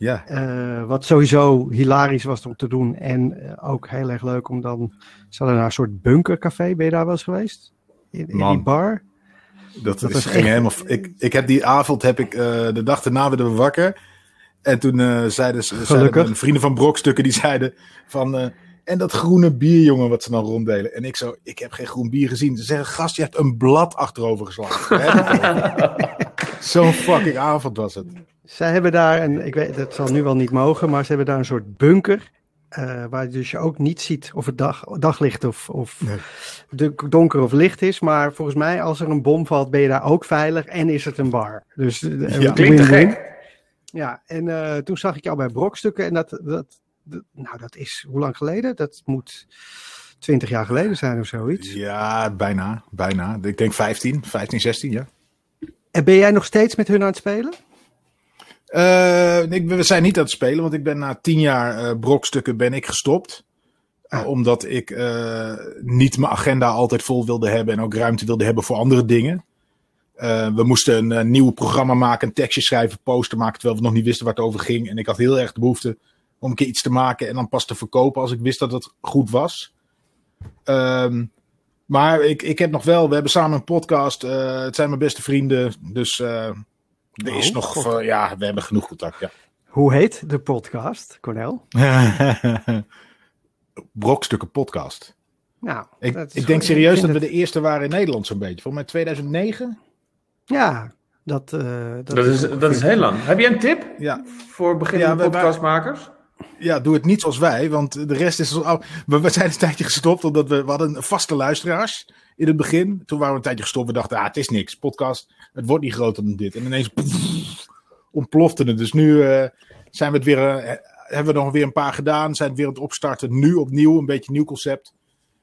Speaker 5: Ja.
Speaker 3: Eh, wat sowieso hilarisch was om te doen en eh, ook heel erg leuk om dan... Ze hadden daar een soort bunkercafé, ben je daar wel eens geweest? In, in die bar?
Speaker 5: Dat,
Speaker 3: Dat
Speaker 5: is, ging
Speaker 3: echt-
Speaker 5: helemaal. Ik, ik heb die avond heb ik eh, de dag daarna werden we wakker. En toen zeiden, ze- zeiden vrienden van Brokstukken die zeiden van. en dat groene bier, jongen, wat ze dan ronddelen. En ik zo, ik heb geen groen bier gezien. Ze zeggen, gast, je hebt een blad achterover geslagen. Zo'n fucking avond was het.
Speaker 3: Zij hebben daar, en ik weet, dat zal nu wel niet mogen, maar ze hebben daar een soort bunker. eh, waar dus je ook niet ziet of het dag, daglicht of, of
Speaker 5: Nee.
Speaker 3: donker of licht is. Maar volgens mij, als er een bom valt, ben je daar ook veilig en is het een bar. Dus eh,
Speaker 5: Ja.
Speaker 2: klinkt te
Speaker 3: win-win.
Speaker 2: gek.
Speaker 3: Ja, en eh, toen zag ik jou bij Brokstukken en dat, dat, dat- nou dat is, hoe lang geleden? Dat moet twintig jaar geleden zijn of zoiets.
Speaker 5: Ja, bijna. Bijna. Ik denk 15, 15, 16, ja.
Speaker 3: En ben jij nog steeds met hun aan het spelen?
Speaker 5: Eh, ik, we zijn niet aan het spelen, want ik ben na tien jaar eh, brokstukken ben ik gestopt. Eh,
Speaker 3: Ah.
Speaker 5: omdat ik niet mijn agenda altijd vol wilde hebben en ook ruimte wilde hebben voor andere dingen. We moesten een, nieuw programma maken, een tekstje schrijven, poster maken, terwijl we nog niet wisten waar het over ging. En ik had heel erg de behoefte om een keer iets te maken en dan pas te verkopen als ik wist dat het goed was. Ehm, maar ik, ik heb nog wel, we hebben samen een podcast. het zijn mijn beste vrienden, dus er is
Speaker 3: Oh,
Speaker 5: nog,
Speaker 3: God.
Speaker 5: eh, ja, we hebben genoeg contact, ja.
Speaker 3: Hoe heet de podcast, Cornel?
Speaker 5: Brokstukken podcast.
Speaker 3: Nou,
Speaker 5: Ik, ik denk serieus dat we
Speaker 3: het-
Speaker 5: de eerste waren in Nederland zo'n beetje. Volgens mij 2009.
Speaker 3: Ja, dat, eh, dat,
Speaker 2: Dat is, dat is heel lang. Heb je een tip
Speaker 5: Ja,
Speaker 2: voor beginnende
Speaker 5: Ja,
Speaker 2: podcastmakers?
Speaker 5: Ja, doe het niet zoals wij, want de rest is... oud. We, zijn een tijdje gestopt, omdat we, hadden vaste luisteraars in het begin. Toen waren we een tijdje gestopt. We dachten, ah, het is niks. Podcast, het wordt niet groter dan dit. En ineens ontplofte het. Dus nu eh, zijn we het weer... eh, hebben we nog weer een paar gedaan. Zijn het weer aan het opstarten. Nu opnieuw, een beetje nieuw concept.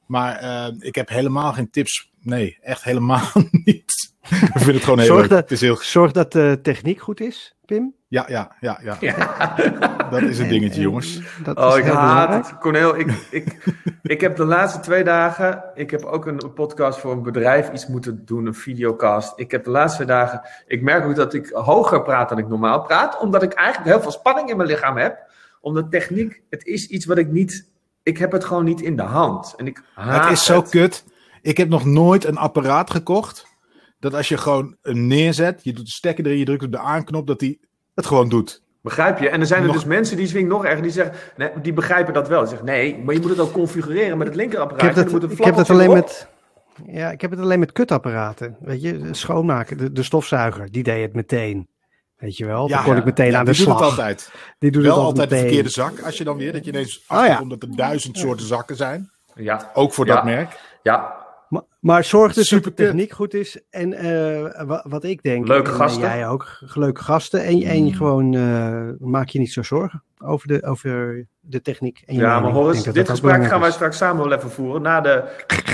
Speaker 5: Maar eh, ik heb helemaal geen tips. Nee, echt helemaal niet. Ik vind het gewoon heel
Speaker 3: Zorg
Speaker 5: leuk.
Speaker 3: dat-
Speaker 5: Het is heel...
Speaker 3: Zorg dat de techniek goed is, Pim.
Speaker 5: Ja, ja, ja, ja.
Speaker 2: Ja.
Speaker 5: Dat is een
Speaker 3: En-
Speaker 5: dingetje,
Speaker 3: en
Speaker 5: jongens.
Speaker 3: Dat
Speaker 2: Oh,
Speaker 3: is
Speaker 2: ik
Speaker 3: heel
Speaker 2: haat
Speaker 3: belangrijk.
Speaker 2: het. Cornel, ik, ik, ik heb de laatste twee dagen... Ik heb ook een podcast voor een bedrijf iets moeten doen, een videocast. Ik heb de laatste twee dagen... Ik merk ook dat ik hoger praat dan ik normaal praat. Omdat ik eigenlijk heel veel spanning in mijn lichaam heb. Omdat techniek, het is iets wat ik niet... Ik heb het gewoon niet in de hand. En ik haat
Speaker 5: Het is zo kut. Ik heb nog nooit een apparaat gekocht. Dat als je gewoon hem neerzet, je doet de stekker erin, je drukt op de aanknop, dat hij het gewoon doet.
Speaker 2: Begrijp je? En er zijn er
Speaker 5: Nog-
Speaker 2: dus mensen die zwingen nog erger. Die zeggen, nee, die begrijpen dat wel. Die zeggen, nee, maar je moet het ook configureren met het
Speaker 3: Ik
Speaker 2: linkerapparaat.
Speaker 3: heb dat,
Speaker 2: Je moet een
Speaker 3: ik heb dat alleen met. Ja, ik heb het alleen met kutapparaten. Weet je, schoonmaken. De, de stofzuiger, die deed het meteen. Weet je wel? Dan kon
Speaker 2: ja.
Speaker 3: ik meteen
Speaker 5: Ja,
Speaker 3: aan de
Speaker 5: die doet
Speaker 3: slag.
Speaker 5: het altijd.
Speaker 3: Die doet
Speaker 5: Wel
Speaker 3: het
Speaker 5: altijd de verkeerde zak. Als je dan weer, dat je ineens
Speaker 3: Oh,
Speaker 5: achterkomt
Speaker 3: ja.
Speaker 5: dat er duizend soorten zakken zijn.
Speaker 2: Ja,
Speaker 5: Ook voor
Speaker 2: Ja.
Speaker 5: dat merk.
Speaker 2: ja.
Speaker 3: Maar, maar zorg dus dat de techniek goed is. En eh, wa- wat ik denk.
Speaker 2: Leuke
Speaker 3: en
Speaker 2: gasten.
Speaker 3: jij ook. Leuke gasten. En, en
Speaker 5: Mm.
Speaker 3: je gewoon eh, maak je niet zo zorgen over de, over de techniek. En
Speaker 2: Ja, maar
Speaker 3: dat
Speaker 2: dit
Speaker 3: dat
Speaker 2: gesprek gaan wij straks samen wel even voeren. Na de...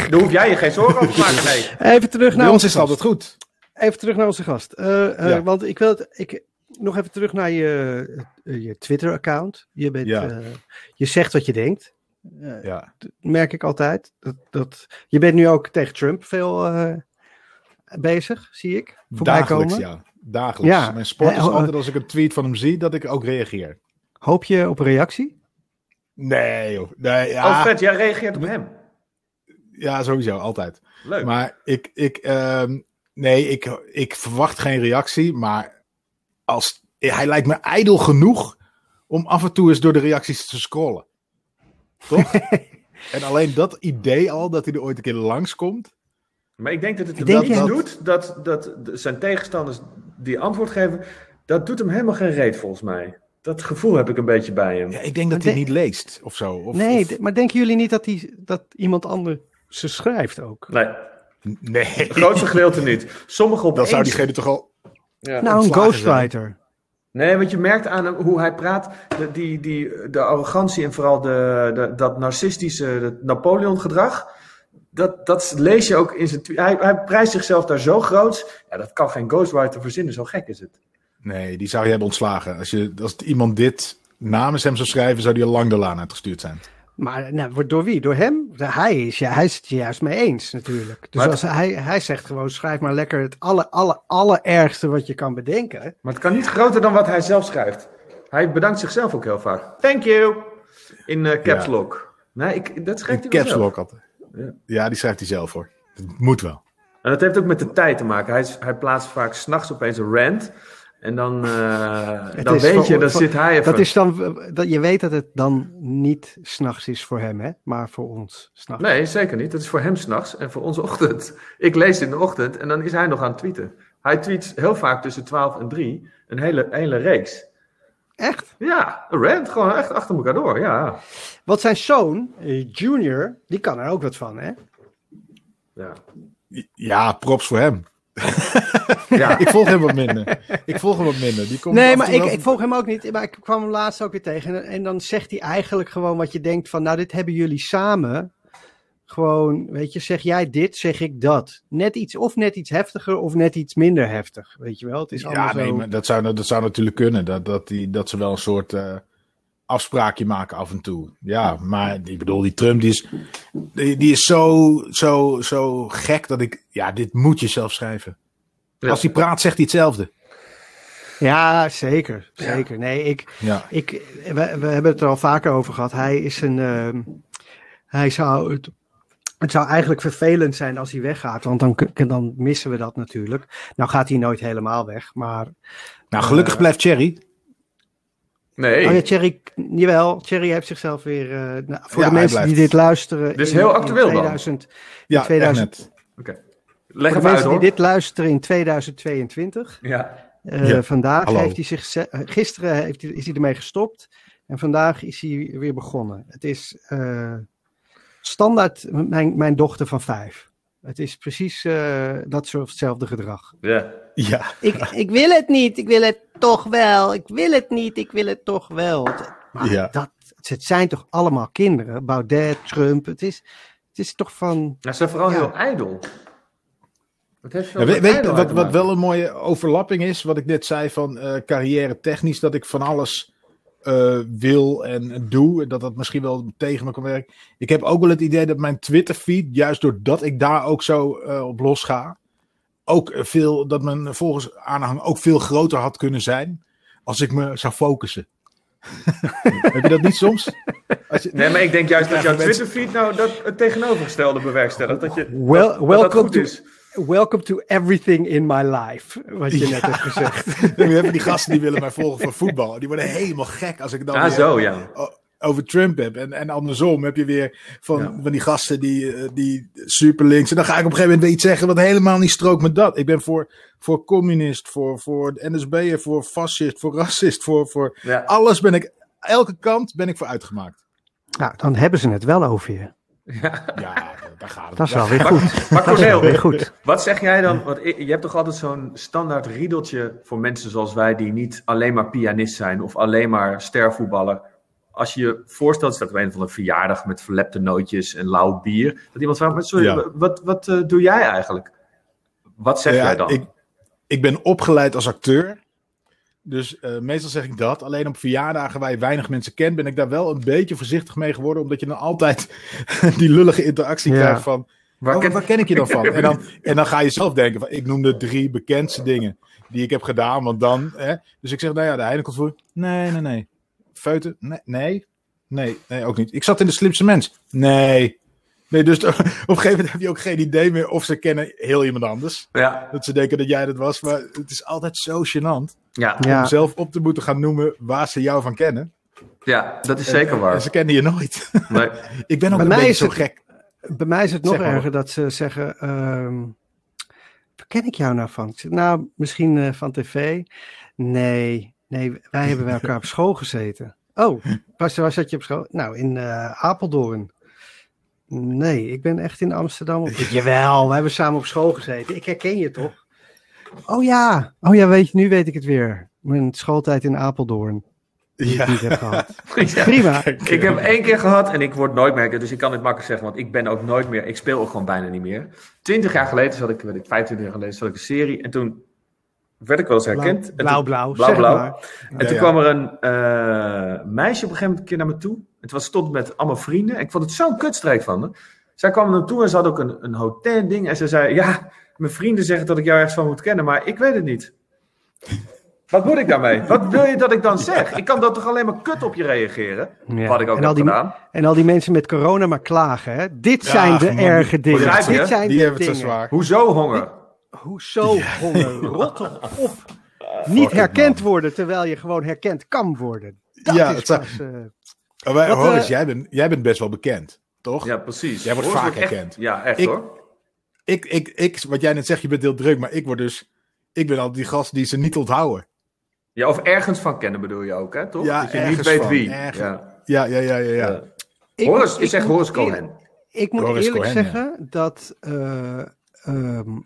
Speaker 2: Daar hoef jij je geen zorgen over te maken, nee.
Speaker 3: Even terug
Speaker 5: Bij
Speaker 3: naar
Speaker 5: ons
Speaker 3: onze
Speaker 5: is altijd goed.
Speaker 3: Even terug naar onze gast. Eh, eh,
Speaker 5: Ja.
Speaker 3: Want ik wil het, ik, nog even terug naar je, eh, je Twitter-account. Je, bent,
Speaker 5: Ja.
Speaker 3: eh, je zegt wat je denkt. Eh,
Speaker 5: Ja.
Speaker 3: merk ik altijd. Dat, dat, je bent nu ook tegen Trump veel eh, bezig, zie ik. Voorbij
Speaker 5: Dagelijks,
Speaker 3: komen.
Speaker 5: ja. Dagelijks.
Speaker 3: Ja.
Speaker 5: Mijn sport is
Speaker 3: oh,
Speaker 5: altijd als ik een tweet van hem zie, dat ik ook reageer.
Speaker 3: Hoop je op een reactie?
Speaker 5: Nee, joh. Nee,
Speaker 2: Oh,
Speaker 5: ja,
Speaker 2: vet, jij reageert op hem.
Speaker 5: ja, sowieso, altijd.
Speaker 2: Leuk.
Speaker 5: Maar ik, ik, ehm, nee, ik, ik verwacht geen reactie. Maar als, hij lijkt me ijdel genoeg om af en toe eens door de reacties te scrollen. Toch? en alleen dat idee al, dat hij er ooit een keer langskomt.
Speaker 2: Maar ik denk dat het hem
Speaker 3: dat-
Speaker 2: doet dat, dat zijn tegenstanders die antwoord geven, dat doet hem helemaal geen reet volgens mij. dat gevoel heb ik een beetje bij hem.
Speaker 5: Ja, ik denk dat
Speaker 3: Maar
Speaker 5: hij
Speaker 3: de-
Speaker 5: niet leest of zo. Of,
Speaker 3: nee,
Speaker 5: of-
Speaker 3: maar denken jullie niet dat, die, dat iemand anders ze schrijft ook?
Speaker 2: Nee,
Speaker 5: nee.
Speaker 2: het grootste gedeelte niet. Sommige op
Speaker 5: Dan zou diegene toch al...
Speaker 2: Ja.
Speaker 3: nou, een ghostwriter.
Speaker 2: Nee, want je merkt aan hoe hij praat, de, die, die, de arrogantie en vooral de, de, dat narcistische Napoleon-gedrag. Dat, dat lees je ook in zijn. Hij, hij prijst zichzelf daar zo groot. Ja, dat kan geen ghostwriter verzinnen, zo gek is het.
Speaker 5: Nee, die zou je hebben ontslagen. Als, je, als iemand dit namens hem zou schrijven, zou die al lang de laan uitgestuurd zijn.
Speaker 3: Maar nou, wordt door wie? Door hem? Hij is, ja, hij is het juist mee eens natuurlijk. Dus
Speaker 2: Maar-
Speaker 3: als hij, hij zegt gewoon, schrijf maar lekker het alle, alle, allerergste wat je kan bedenken.
Speaker 2: Maar het kan niet groter dan wat hij zelf schrijft. Hij bedankt zichzelf ook heel vaak. Thank you! In eh, caps
Speaker 5: Ja.
Speaker 2: lock. Nee, ik, dat schrijft
Speaker 5: In
Speaker 2: hij wel
Speaker 5: caps lock altijd.
Speaker 2: Ja.
Speaker 5: Ja, die schrijft hij zelf hoor. Het moet wel.
Speaker 2: En dat heeft ook met de tijd te maken. Hij, hij plaatst vaak s'nachts opeens een rant. En dan, eh, dan weet
Speaker 3: voor-
Speaker 2: je, dan
Speaker 3: voor-
Speaker 2: zit hij even...
Speaker 3: Dat is dan, dat, je weet dat het dan niet s'nachts is voor hem, hè? maar voor ons s'nachts.
Speaker 2: Nee, zeker niet. Dat is voor hem s'nachts en voor onze ochtend. Ik lees in de ochtend en dan is hij nog aan het tweeten. Hij tweet heel vaak tussen 12 en 3 een hele, hele reeks.
Speaker 3: Echt?
Speaker 2: Ja, een rant, gewoon echt achter elkaar door, ja.
Speaker 3: Want zijn zoon, eh, Junior, die kan er ook wat van, hè?
Speaker 2: Ja,
Speaker 5: Ja, props voor hem.
Speaker 2: Ja.
Speaker 5: Ik volg hem wat minder. Ik volg hem wat minder. Die komt
Speaker 3: Nee, maar ik, ik volg hem ook niet. Maar ik kwam hem laatst ook weer tegen. En, en dan zegt hij eigenlijk gewoon wat je denkt van... Nou, dit hebben jullie samen. Gewoon, weet je, zeg jij dit, zeg ik dat. Net iets, of net iets heftiger of net iets minder heftig. Weet je wel, het is allemaal
Speaker 5: Ja,
Speaker 3: zo...
Speaker 5: nee, maar dat zou, dat zou natuurlijk kunnen. Dat, dat, die, dat ze wel een soort eh, afspraakje maken af en toe. Ja, maar ik bedoel, die Trump die is, die, die is zo, zo, zo gek dat ik... Ja, dit moet je zelf schrijven.
Speaker 2: Ja.
Speaker 5: Als hij praat, zegt hij hetzelfde.
Speaker 3: Ja, zeker. Zeker. Nee, ik,
Speaker 5: Ja.
Speaker 3: ik, we, we hebben het er al vaker over gehad. Hij is een... ehm, hij zou het... Het zou eigenlijk vervelend zijn als hij weggaat, want dan, dan missen we dat natuurlijk. Nou gaat hij nooit helemaal weg, maar
Speaker 5: Nou, gelukkig
Speaker 3: Eh,
Speaker 5: blijft Thierry.
Speaker 2: Nee,
Speaker 3: Oh ja, Thierry, jawel, Thierry heeft zichzelf weer. eh, nou, voor
Speaker 5: Ja,
Speaker 3: de mensen die dit luisteren.
Speaker 2: Dit is
Speaker 3: in-
Speaker 2: heel
Speaker 3: in
Speaker 2: actueel dan.
Speaker 3: 2000,
Speaker 5: Ja,
Speaker 3: 2000
Speaker 5: echt net.
Speaker 2: oké.
Speaker 3: Voor
Speaker 2: Leg
Speaker 3: de
Speaker 2: uit
Speaker 3: mensen die dit luisteren in 2022.
Speaker 2: Ja,
Speaker 3: eh,
Speaker 5: Ja,
Speaker 3: Vandaag
Speaker 5: hallo.
Speaker 3: heeft hij zich. Gisteren heeft hij, is hij ermee gestopt. En vandaag is hij weer begonnen. Het is eh, standaard mijn, mijn dochter van vijf. Het is precies eh, dat soortzelfde gedrag.
Speaker 2: ja.
Speaker 5: Ja,
Speaker 3: Ik, ik wil het niet, ik wil het toch wel. Ik wil het niet, ik wil het toch wel. Maar
Speaker 5: Ja.
Speaker 3: dat, het zijn toch allemaal kinderen? Baudet, Trump, het is, het is toch van...
Speaker 2: Nou, ze zijn vooral
Speaker 3: Ja.
Speaker 2: heel ijdel.
Speaker 5: Ja, weet, wat, wat wel een mooie overlapping is, wat ik net zei van eh, carrière technisch, dat ik van alles eh, wil en doe, en dat dat misschien wel tegen me kan werken. Ik heb ook wel het idee dat mijn Twitter feed, juist doordat ik daar ook zo eh, op los ga, ook veel, dat mijn volgers aanhang ook veel groter had kunnen zijn als ik me zou focussen. heb je dat niet soms? Als je,
Speaker 2: Nee, maar ik denk juist dat jouw
Speaker 5: mensen-
Speaker 2: Twitter-feed nou dat het tegenovergestelde bewerkstelligt. Dat je
Speaker 3: Well,
Speaker 2: dat,
Speaker 3: welcome,
Speaker 2: goed
Speaker 3: to,
Speaker 2: is.
Speaker 3: welcome to everything in my life, wat je net hebt gezegd.
Speaker 5: we hebben die gasten die willen mij volgen voor voetbal. Die worden helemaal gek als ik dan
Speaker 2: Ah,
Speaker 5: weer-
Speaker 2: zo ja.
Speaker 5: o- over Trump heb. En, en andersom heb je weer van,
Speaker 2: Ja.
Speaker 5: van die gasten die, eh, die super links. En dan ga ik op een gegeven moment weer iets zeggen wat helemaal niet strookt met dat. Ik ben voor, voor communist, voor, voor NSB'er, voor fascist, voor racist, voor, voor
Speaker 2: ja.
Speaker 5: alles ben ik, elke kant ben ik voor uitgemaakt.
Speaker 3: Nou, dan hebben ze het wel over je.
Speaker 5: Ja, daar gaat het.
Speaker 3: Dat is wel weer goed.
Speaker 2: Maar
Speaker 3: weer goed.
Speaker 2: wat zeg jij dan? Want je hebt toch altijd zo'n standaard riedeltje voor mensen zoals wij, die niet alleen maar pianist zijn of alleen maar stervoetballer. Als je je voorstelt, staat op een van een verjaardag met verlepte nootjes en lauw bier. Dat iemand vraagt, maar sorry,
Speaker 5: Ja.
Speaker 2: wat, wat eh, doe jij eigenlijk? Wat zeg
Speaker 5: Ja,
Speaker 2: jij dan?
Speaker 5: Ik, ik ben opgeleid als acteur. Dus eh, meestal zeg ik dat. Alleen op verjaardagen waar je weinig mensen kent, ben ik daar wel een beetje voorzichtig mee geworden. Omdat je dan altijd die lullige interactie
Speaker 3: Ja.
Speaker 5: krijgt van.
Speaker 2: Waar
Speaker 5: oh,
Speaker 2: ken-
Speaker 5: waar ken ik je dan van? En dan, en dan ga je zelf denken van, ik noem de drie bekendste dingen die ik heb gedaan. Want dan, hè, dus ik zeg, nou ja, de Heineken voor. Nee, nee, nee. Feuten? Nee, nee, nee, nee, ook niet. Ik zat in de slimste mens. Nee. Nee, dus op een gegeven moment heb je ook geen idee meer of ze kennen heel iemand anders.
Speaker 2: Ja,
Speaker 5: Dat ze denken dat jij dat was. Maar het is altijd zo gênant
Speaker 2: ja,
Speaker 3: Ja.
Speaker 5: om zelf op te moeten gaan noemen waar ze jou van kennen.
Speaker 2: ja, dat is zeker
Speaker 5: En
Speaker 2: waar.
Speaker 5: ze kennen je nooit.
Speaker 2: Nee.
Speaker 5: ik ben ook
Speaker 3: Bij
Speaker 5: een
Speaker 3: mij
Speaker 5: beetje zo
Speaker 3: het-
Speaker 5: gek.
Speaker 3: Bij mij is het nog
Speaker 5: Zeg maar.
Speaker 3: erger dat ze zeggen: ehm, Waar ken ik jou nou van? Nou, misschien eh, van tv. Nee, Nee, wij hebben bij elkaar op school gezeten. Oh, waar, waar zat je op school? Nou, in eh, Apeldoorn. Nee, ik ben echt in Amsterdam. Op... Jawel, we hebben samen op school gezeten. Ik herken je toch? Oh ja, oh ja, weet je, nu weet ik het weer. Mijn schooltijd in Apeldoorn. Die ik niet heb gehad.
Speaker 2: Ja.
Speaker 3: Prima.
Speaker 2: Ik heb één keer gehad en ik word nooit meer, dus ik kan het makkelijk zeggen, want ik ben ook nooit meer, ik speel ook gewoon bijna niet meer. Twintig jaar geleden zat ik, weet ik, 25 jaar geleden zat ik een serie en toen werd ik wel eens herkend. En toen-
Speaker 3: Blauw, blauw,
Speaker 2: blauw,
Speaker 3: zeg
Speaker 2: blauw.
Speaker 3: maar.
Speaker 2: En toen
Speaker 5: ja.
Speaker 2: kwam er een eh, meisje op een gegeven moment een keer naar me toe. Het was stond met allemaal vrienden. Ik vond het zo'n kutstreek van haar. Zij kwam naar me toe en ze had ook een, een hotel ding. En ze zei, ja, mijn vrienden zeggen dat ik jou ergens van moet kennen, maar ik weet het niet. Wat moet ik daarmee? Wat wil je dat ik dan zeg? Ik kan dat toch alleen maar kut op je reageren?
Speaker 3: Ja.
Speaker 2: Wat ik ook
Speaker 3: en, al die,
Speaker 2: gedaan.
Speaker 3: en al die mensen met corona maar klagen. Hè? Dit
Speaker 5: Ja,
Speaker 3: zijn de
Speaker 5: man,
Speaker 3: erge dingen. Dit zijn
Speaker 5: Die
Speaker 3: de
Speaker 5: hebben het zo
Speaker 3: dingen.
Speaker 5: zwaar.
Speaker 2: Hoezo honger?
Speaker 3: Hoezo honger? Rot toch op. Niet herkend
Speaker 5: man.
Speaker 3: worden terwijl je gewoon herkend kan worden. Dat
Speaker 5: Ja,
Speaker 3: is
Speaker 5: het
Speaker 3: pas, eh,
Speaker 5: Oh, wij-
Speaker 3: Wat,
Speaker 5: Horace,
Speaker 3: eh,
Speaker 5: jij, bent, jij bent best wel bekend, toch?
Speaker 2: Ja, precies.
Speaker 5: Jij wordt vaak
Speaker 2: echt-
Speaker 5: herkend.
Speaker 2: Ja, echt
Speaker 5: Ik-
Speaker 2: hoor.
Speaker 5: Ik, ik, ik, wat jij net zegt, je bent heel druk, maar ik word dus... Ik ben altijd die gast die ze niet onthouden.
Speaker 2: Ja, of ergens van kennen bedoel je ook, hè? Toch?
Speaker 5: Ja,
Speaker 2: dat je niet
Speaker 5: ergens
Speaker 2: weet
Speaker 5: van,
Speaker 2: wie.
Speaker 5: ergens.
Speaker 2: Ja.
Speaker 5: Ja, ja, ja, ja. ja.
Speaker 2: Ja.
Speaker 3: ik
Speaker 2: Horace,
Speaker 3: moet-
Speaker 2: ik zeg
Speaker 3: eerlijk-
Speaker 2: Cohen.
Speaker 3: Ik moet
Speaker 5: Horace
Speaker 3: eerlijk
Speaker 5: Cohen, ja.
Speaker 3: zeggen dat eh, ehm,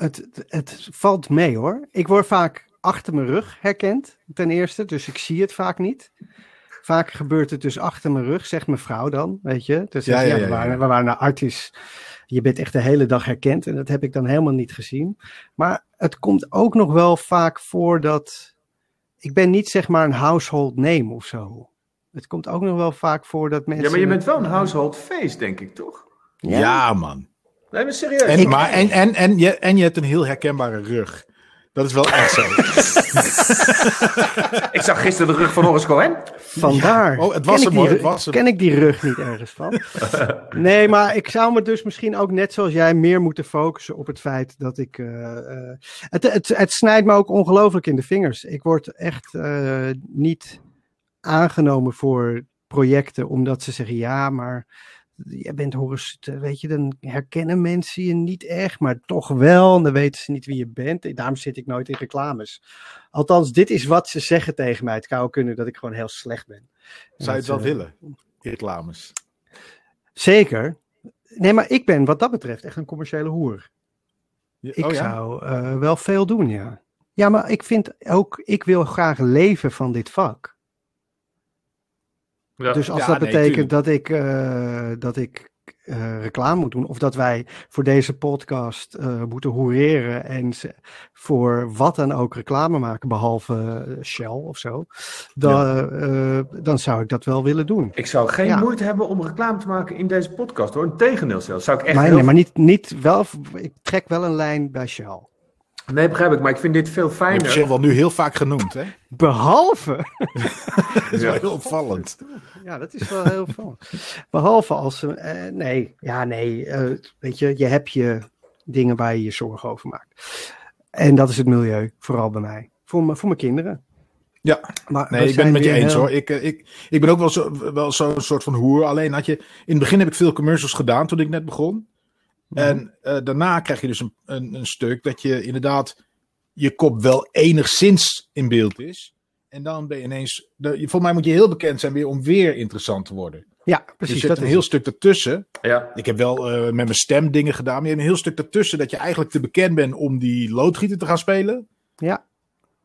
Speaker 3: het, het valt mee hoor. Ik word vaak achter mijn rug herkend, ten eerste. Dus ik zie het vaak niet. Vaak gebeurt het dus achter mijn rug, zegt mijn vrouw dan, weet je. Dus
Speaker 5: Ja,
Speaker 3: ja,
Speaker 5: ja,
Speaker 3: we, waren, we waren naar Artis. Je bent echt de hele dag herkend en dat heb ik dan helemaal niet gezien. Maar het komt ook nog wel vaak voor dat... Ik ben niet zeg maar een household name of zo. Het komt ook nog wel vaak voor dat mensen...
Speaker 2: Ja, maar je bent wel een household face, denk ik, toch?
Speaker 5: Ja, man.
Speaker 2: Nee, maar serieus.
Speaker 5: En, maar, en, en, en, je, en je hebt een heel herkenbare rug. Dat is wel echt zo.
Speaker 2: Ik zag gisteren de rug van Horace Cohen.
Speaker 3: Vandaar.
Speaker 5: Oh, het was
Speaker 3: ken
Speaker 5: hoor, hem.
Speaker 3: Ken ik die rug niet ergens van? nee, maar ik zou me dus misschien ook net zoals jij meer moeten focussen op het feit dat ik. eh, eh, het, het, het snijdt me ook ongelooflijk in de vingers. Ik word echt eh, niet aangenomen voor projecten omdat ze zeggen ja, maar. Jij bent Horus, weet je, dan herkennen mensen je niet echt, maar toch wel. En dan weten ze niet wie je bent. Daarom zit ik nooit in reclames. Althans, dit is wat ze zeggen tegen mij. Het zou ook kunnen dat ik gewoon heel slecht ben.
Speaker 5: Zou je het wel
Speaker 3: eh,
Speaker 5: willen? Reclames.
Speaker 3: Zeker. Nee, maar ik ben wat dat betreft echt een commerciële hoer.
Speaker 5: Ja,
Speaker 3: Ik
Speaker 5: oh ja?
Speaker 3: zou eh, wel veel doen, ja. Ja, maar ik vind ook, ik wil graag leven van dit vak.
Speaker 2: Ja.
Speaker 3: Dus als
Speaker 5: Ja,
Speaker 3: dat
Speaker 5: nee,
Speaker 3: betekent
Speaker 5: tuurlijk.
Speaker 3: dat ik, eh, dat ik eh, reclame moet doen, of dat wij voor deze podcast eh, moeten hoereren en voor wat dan ook reclame maken, behalve eh, Shell of zo, dan, eh, dan zou ik dat wel willen doen.
Speaker 2: Ik zou geen
Speaker 3: Ja.
Speaker 2: moeite hebben om reclame te maken in deze podcast, hoor. Integendeel zelfs. Zou ik echt
Speaker 3: Maar,
Speaker 2: heel...
Speaker 3: nee, maar niet, niet wel, ik trek wel een lijn bij Shell.
Speaker 2: Nee, begrijp ik. Maar ik vind dit veel
Speaker 5: Je hebt
Speaker 2: fijner.
Speaker 5: zich wel nu heel vaak genoemd, hè?
Speaker 3: Behalve
Speaker 5: Dat is
Speaker 2: Ja.
Speaker 5: wel heel opvallend.
Speaker 3: Ja, dat is wel heel veel. Behalve als ze. eh, nee, ja, nee. eh, weet je, je hebt je dingen waar je je zorgen over maakt. En dat is het milieu, vooral bij mij. Voor, voor mijn kinderen.
Speaker 5: Ja,
Speaker 3: Maar
Speaker 5: nee, ik ben het met je eens
Speaker 3: heel-
Speaker 5: hoor. Ik, eh, ik, ik ben ook wel zo'n wel zo'n soort van hoer. Alleen had je. In het begin heb ik veel commercials gedaan toen ik net begon. En eh, daarna krijg je dus een, een, een stuk dat je inderdaad. je kop wel enigszins in beeld is. En dan ben je ineens. De, volgens mij moet je heel bekend zijn weer om weer interessant te worden.
Speaker 3: Ja,
Speaker 5: Dus
Speaker 3: precies.
Speaker 5: je hebt
Speaker 3: dat
Speaker 5: een heel
Speaker 3: het.
Speaker 5: stuk ertussen.
Speaker 2: Ja.
Speaker 5: Ik heb wel eh, met mijn stem dingen gedaan. Maar je hebt een heel stuk ertussen dat je eigenlijk te bekend bent om die loodgieter te gaan spelen.
Speaker 3: Ja,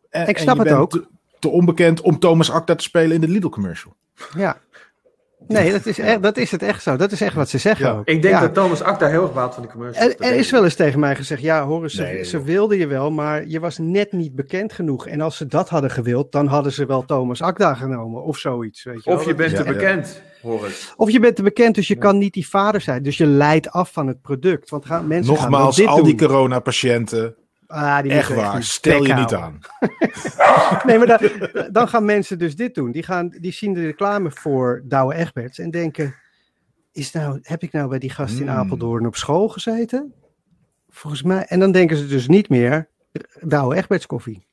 Speaker 5: En,
Speaker 3: Ik
Speaker 5: en
Speaker 3: snap
Speaker 5: je
Speaker 3: het
Speaker 5: bent
Speaker 3: ook.
Speaker 5: Te, te onbekend om Thomas Acta te spelen in de Lidl commercial.
Speaker 3: ja. Nee, dat is, echt, dat is het echt zo. Dat is echt wat ze zeggen
Speaker 5: Ja.
Speaker 3: ook.
Speaker 2: Ik denk
Speaker 3: Ja.
Speaker 2: dat Thomas Acta heel erg baat van die commercial.
Speaker 3: Er, er is wel eens tegen mij gezegd, ja, horen ze,
Speaker 5: Nee,
Speaker 3: ze wilden je wel, maar je was net niet bekend genoeg. En als ze dat hadden gewild, dan hadden ze wel Thomas Akda genomen of zoiets. Weet je wel.
Speaker 2: Of je bent te bekend.
Speaker 3: Of je bent te bekend, dus je kan niet die vader zijn. Dus je leidt af van het product. Want gaan, mensen gaan
Speaker 5: Nogmaals,
Speaker 3: wel dit
Speaker 5: al die coronapatiënten.
Speaker 3: Ah, die
Speaker 5: Echt waar,
Speaker 3: een
Speaker 5: stel je niet aan.
Speaker 3: Nee, maar dan, dan gaan mensen dus dit doen. Die, gaan, die zien de reclame voor Douwe Egberts en denken... Is nou, heb ik nou bij die gast in
Speaker 5: Hmm.
Speaker 3: Apeldoorn op school gezeten? Volgens mij. En dan denken ze dus niet meer Douwe Egberts koffie.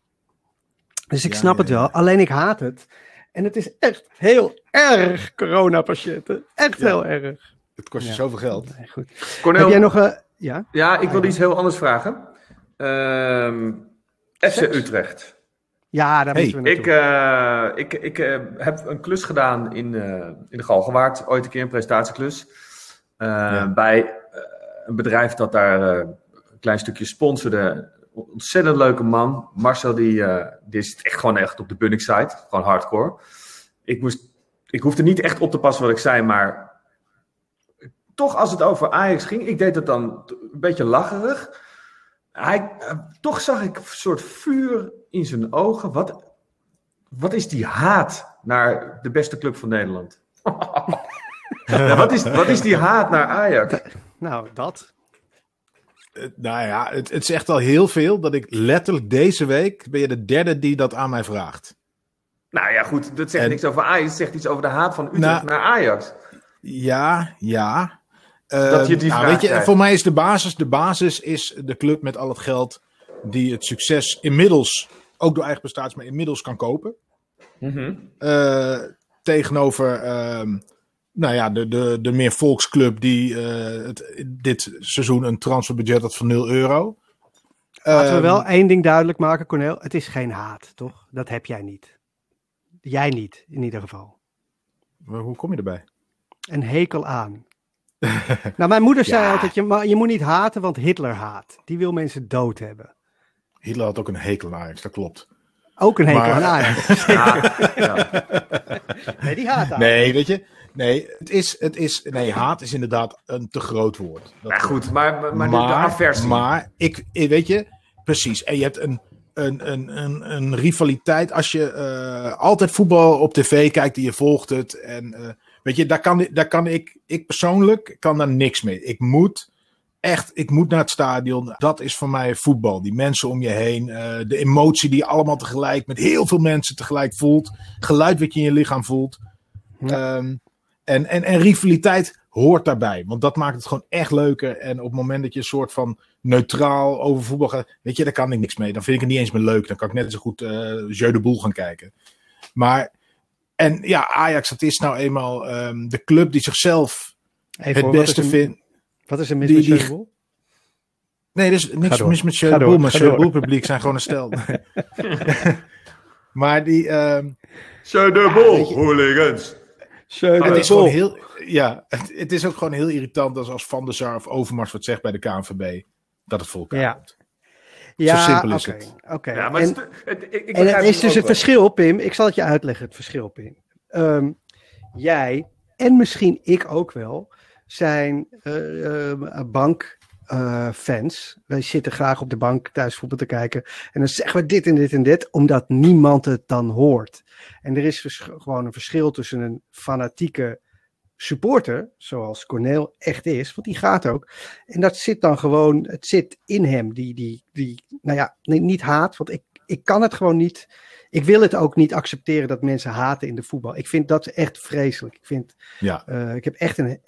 Speaker 3: Dus ik
Speaker 5: Ja,
Speaker 3: snap
Speaker 5: ja,
Speaker 3: het wel.
Speaker 5: ja.
Speaker 3: Alleen ik haat het. En het is echt heel erg, coronapatiënten. Echt
Speaker 5: Ja.
Speaker 3: heel erg.
Speaker 5: Het kost je
Speaker 3: Ja.
Speaker 5: zoveel geld.
Speaker 3: Nee, goed.
Speaker 2: Cornel,
Speaker 3: Heb jij nog... eh, ja?
Speaker 2: ja, ik wil iets heel anders vragen. Ehm FC? Utrecht.
Speaker 3: Ja, daar
Speaker 5: Hey,
Speaker 3: moeten we
Speaker 2: Ik, eh, ik, ik eh, heb een klus gedaan in, eh, in de Galgenwaard. Ooit een keer een presentatieklus. Eh,
Speaker 5: Ja.
Speaker 2: Bij een bedrijf dat daar eh, een klein stukje sponsorde. Ontzettend leuke man. Marcel, die, eh, die is echt gewoon echt op de Bunnik site. Gewoon hardcore. Ik, moest, ik hoefde niet echt op te passen wat ik zei, maar toch als het over Ajax ging, ik deed het dan een beetje lacherig. Hij, eh, toch zag ik een soort vuur in zijn ogen. Wat, wat is die haat naar de beste club van Nederland? Ja, wat, is, wat is die haat naar Ajax?
Speaker 3: Nou, dat.
Speaker 5: Eh, nou ja, het, het zegt al heel veel dat ik letterlijk deze week ben je de derde die dat aan mij vraagt.
Speaker 2: Nou ja, goed, dat zegt
Speaker 5: En-
Speaker 2: niks over Ajax. Het zegt iets over de haat van Utrecht
Speaker 5: Nou,
Speaker 2: naar Ajax.
Speaker 5: Ja, ja.
Speaker 2: Dat je die
Speaker 5: nou,
Speaker 2: vraag
Speaker 5: weet je,
Speaker 2: krijgt.
Speaker 5: voor mij is de basis, de basis is de club met al het geld die het succes inmiddels, ook door eigen prestaties, maar inmiddels kan kopen.
Speaker 2: Mhm.
Speaker 5: Eh, tegenover ehm, nou ja, de, de, de meer volksclub die eh, het, dit seizoen een transferbudget had van 0 euro.
Speaker 3: Laten we
Speaker 5: Ehm,
Speaker 3: wel één ding duidelijk maken, Cornel. Het is geen haat, toch? Dat heb jij niet. Jij niet, in ieder geval.
Speaker 5: maar Hoe kom je erbij?
Speaker 3: Een hekel aan. nou, mijn moeder zei
Speaker 5: Ja.
Speaker 3: altijd, je, je moet niet haten, want Hitler haat. Die wil mensen dood hebben.
Speaker 5: Hitler had ook een hekel aan Ajax, dat klopt.
Speaker 3: Ook een hekel
Speaker 5: Maar-
Speaker 3: aan Ajax.
Speaker 2: Ja, ja.
Speaker 3: Nee, die haat aan.
Speaker 5: Nee, weet je, nee, het is, het is, nee, haat is inderdaad een te groot woord. Dat
Speaker 2: Maar goed, maar, maar, maar de- de aversie.
Speaker 5: Maar ik, ik- weet je, precies. En je hebt een, een, een, een, een rivaliteit. Als je eh, altijd voetbal op tv kijkt en je volgt het. En eh, weet je, daar kan, daar kan ik, ik persoonlijk kan daar niks mee. Ik moet echt, ik moet naar het stadion. Dat is voor mij voetbal. Die mensen om je heen. eh, de emotie die je allemaal tegelijk met heel veel mensen tegelijk voelt. Geluid wat je in je lichaam voelt. Ehm, en, en, en rivaliteit hoort daarbij. Want dat maakt het gewoon echt leuker. En op het moment dat je een soort van neutraal over voetbal gaat. Weet je, daar kan ik niks mee. Dan vind ik het niet eens meer leuk. Dan kan ik net zo goed eh Jeu de Boel gaan kijken. Maar, en ja, Ajax, dat is nou eenmaal ehm, de club die zichzelf
Speaker 3: Even
Speaker 5: het beste vindt.
Speaker 3: Wat is er mis
Speaker 5: Die-
Speaker 3: met
Speaker 5: die-? Nee, er is niks mis met
Speaker 3: door,
Speaker 5: Boel. Maar publiek zijn gewoon een stel. maar die, ehm,
Speaker 2: Jeu de Boel, hooligans.
Speaker 5: Het is gewoon heel, ja, het, het is ook gewoon heel irritant als, als Van der Sar of Overmars wat zegt bij de KNVB. Dat het voor elkaar
Speaker 3: Ja.
Speaker 5: komt.
Speaker 3: Ja,
Speaker 5: simpel is
Speaker 3: oké,
Speaker 5: het.
Speaker 3: oké.
Speaker 2: Ja, maar
Speaker 3: En-
Speaker 2: het, het, ik, ik
Speaker 3: En het is dus
Speaker 2: ook
Speaker 3: het
Speaker 2: wel.
Speaker 3: verschil, Pim. Ik zal het je uitleggen, het verschil, Pim. Ehm, jij, en misschien ik ook wel, zijn eh, eh, bankfans. Wij zitten graag op de bank thuis voetbal te kijken. En dan zeggen we dit en dit en dit, omdat niemand het dan hoort. En er is dus gewoon een verschil tussen een fanatieke supporter, zoals Corneel echt is, want die gaat ook. En dat zit dan gewoon, het zit in hem, die, die, die nou ja, niet haat, want ik, ik kan het gewoon niet. Ik wil het ook niet accepteren dat mensen haten in de voetbal. Ik vind dat echt vreselijk. Ik, vind,
Speaker 5: Ja.
Speaker 3: eh, ik heb echt een,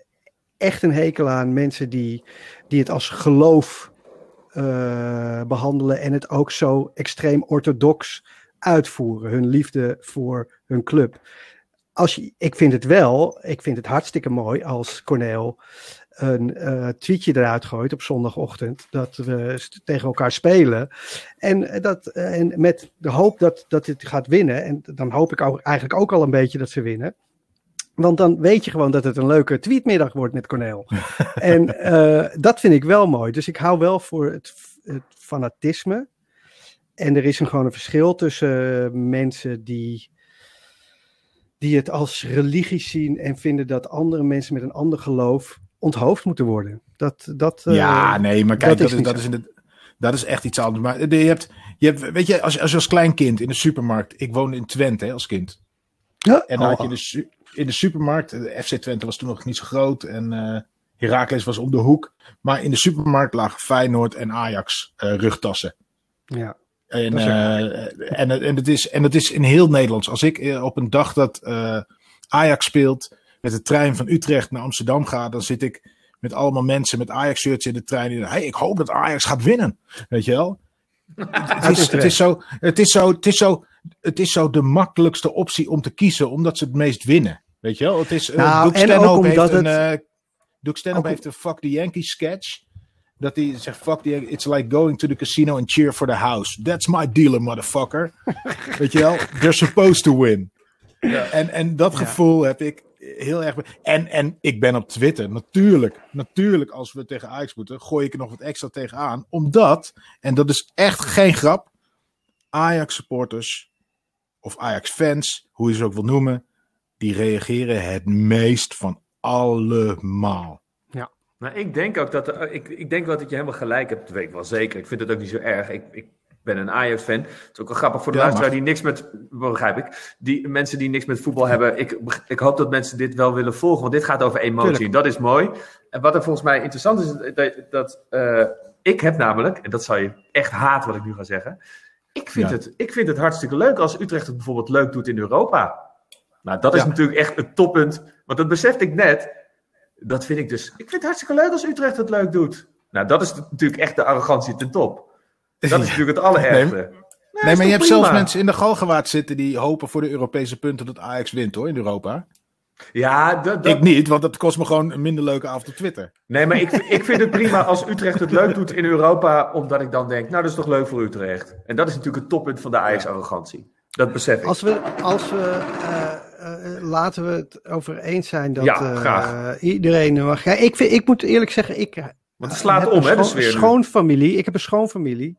Speaker 3: echt een hekel aan mensen die, die het als geloof eh, behandelen en het ook zo extreem orthodox uitvoeren. Hun liefde voor hun club. Als je, ik vind het wel, ik vind het hartstikke mooi als Corneel een eh, tweetje eruit gooit op zondagochtend dat we tegen elkaar spelen. En, eh, dat, eh, en met de hoop dat, dat het gaat winnen. En dan hoop ik ook, eigenlijk ook al een beetje dat ze winnen. Want dan weet je gewoon dat het een leuke tweetmiddag wordt met Corneel. en eh, dat vind ik wel mooi. Dus ik hou wel voor het, het fanatisme. En er is een, gewoon een verschil tussen mensen die, die het als religie zien en vinden dat andere mensen met een ander geloof onthoofd moeten worden. Dat, dat, eh,
Speaker 5: ja, nee, maar kijk,
Speaker 3: dat
Speaker 5: dat
Speaker 3: is
Speaker 5: is, dat is, in de, dat is echt iets anders. Maar je hebt, je hebt weet je, als, als je als klein kind in de supermarkt, ik woonde in Twente hè, als kind.
Speaker 3: Ja,
Speaker 5: En dan had je
Speaker 3: oh,
Speaker 5: in de, su- in de supermarkt, de FC Twente was toen nog niet zo groot en eh Heracles was om de hoek. Maar in de supermarkt lagen Feyenoord en Ajax eh, rugtassen.
Speaker 3: ja.
Speaker 5: En,
Speaker 3: Dat
Speaker 5: eh, en, en, het is, en het is in heel Nederlands. Als ik eh, op een dag dat eh, Ajax speelt met de trein van Utrecht naar Amsterdam ga, dan zit ik met allemaal mensen met Ajax-shirts in de trein. Die hey, ik hoop dat Ajax gaat winnen. Weet je wel? het, is, het, is zo, het, is zo, het, is zo, het is zo de makkelijkste optie om te kiezen, omdat ze het meest winnen. Weet je wel? Het is,
Speaker 3: Nou, en ook omdat
Speaker 5: een,
Speaker 3: het- ook-
Speaker 5: heeft een Fuck the Yankees sketch. Dat hij zegt, fuck die, it's like going to the casino and cheer for the house. That's my dealer, motherfucker. Weet je wel? They're supposed to win. En, en dat gevoel heb ik heel erg. En, en ik ben op Twitter, natuurlijk. Natuurlijk, als we tegen Ajax moeten, gooi ik er nog wat extra tegenaan. Omdat, en dat is echt geen grap, Ajax supporters of Ajax fans, hoe je ze ook wil noemen, die reageren het meest van allemaal.
Speaker 2: Nou, ik denk ook dat. eh, ik, ik denk wel dat je helemaal gelijk hebt. Dat weet ik wel zeker. Ik vind het ook niet zo erg. Ik, ik ben een Ajax-fan. Het is ook wel grappig voor de
Speaker 5: Ja,
Speaker 2: luisteraar die niks met. Begrijp ik. Die mensen die niks met voetbal hebben. Ik, ik hoop dat mensen dit wel willen volgen. Want dit gaat over emotie.
Speaker 3: Tuurlijk.
Speaker 2: Dat is mooi. En wat er volgens mij interessant is. Dat, dat eh, ik heb namelijk. En dat zou je echt haten wat ik nu ga zeggen. Ik vind,
Speaker 5: Ja.
Speaker 2: het, ik vind het hartstikke leuk als Utrecht het bijvoorbeeld leuk doet in Europa. Nou, dat is
Speaker 5: Ja.
Speaker 2: natuurlijk echt het toppunt. Want dat besefte ik net. Dat vind ik dus. Ik vind het hartstikke leuk als Utrecht het leuk doet. Nou, dat is natuurlijk echt de arrogantie ten top. Dat is natuurlijk het allerergste.
Speaker 5: Nee,
Speaker 2: Nee,
Speaker 5: Nee,
Speaker 2: is
Speaker 5: maar je hebt zelfs mensen in de galgenwaard zitten die hopen voor de Europese punten dat Ajax wint hoor, in Europa.
Speaker 2: Ja, dat, dat-
Speaker 5: Ik niet, want dat kost me gewoon een minder leuke avond op Twitter.
Speaker 2: nee, maar ik, ik vind het prima als Utrecht het leuk doet in Europa. Omdat ik dan denk, nou, dat is toch leuk voor Utrecht. En dat is natuurlijk het toppunt van de Ajax-arrogantie. Dat besef ik.
Speaker 3: Als we, als we eh, laten we het over eens zijn dat
Speaker 2: Ja,
Speaker 3: eh, iedereen mag. Ik, vind, ik moet eerlijk zeggen, ik
Speaker 2: Want het slaat
Speaker 3: heb
Speaker 2: om,
Speaker 3: een
Speaker 2: hè,
Speaker 3: schoonfamilie. Ik heb een schoonfamilie.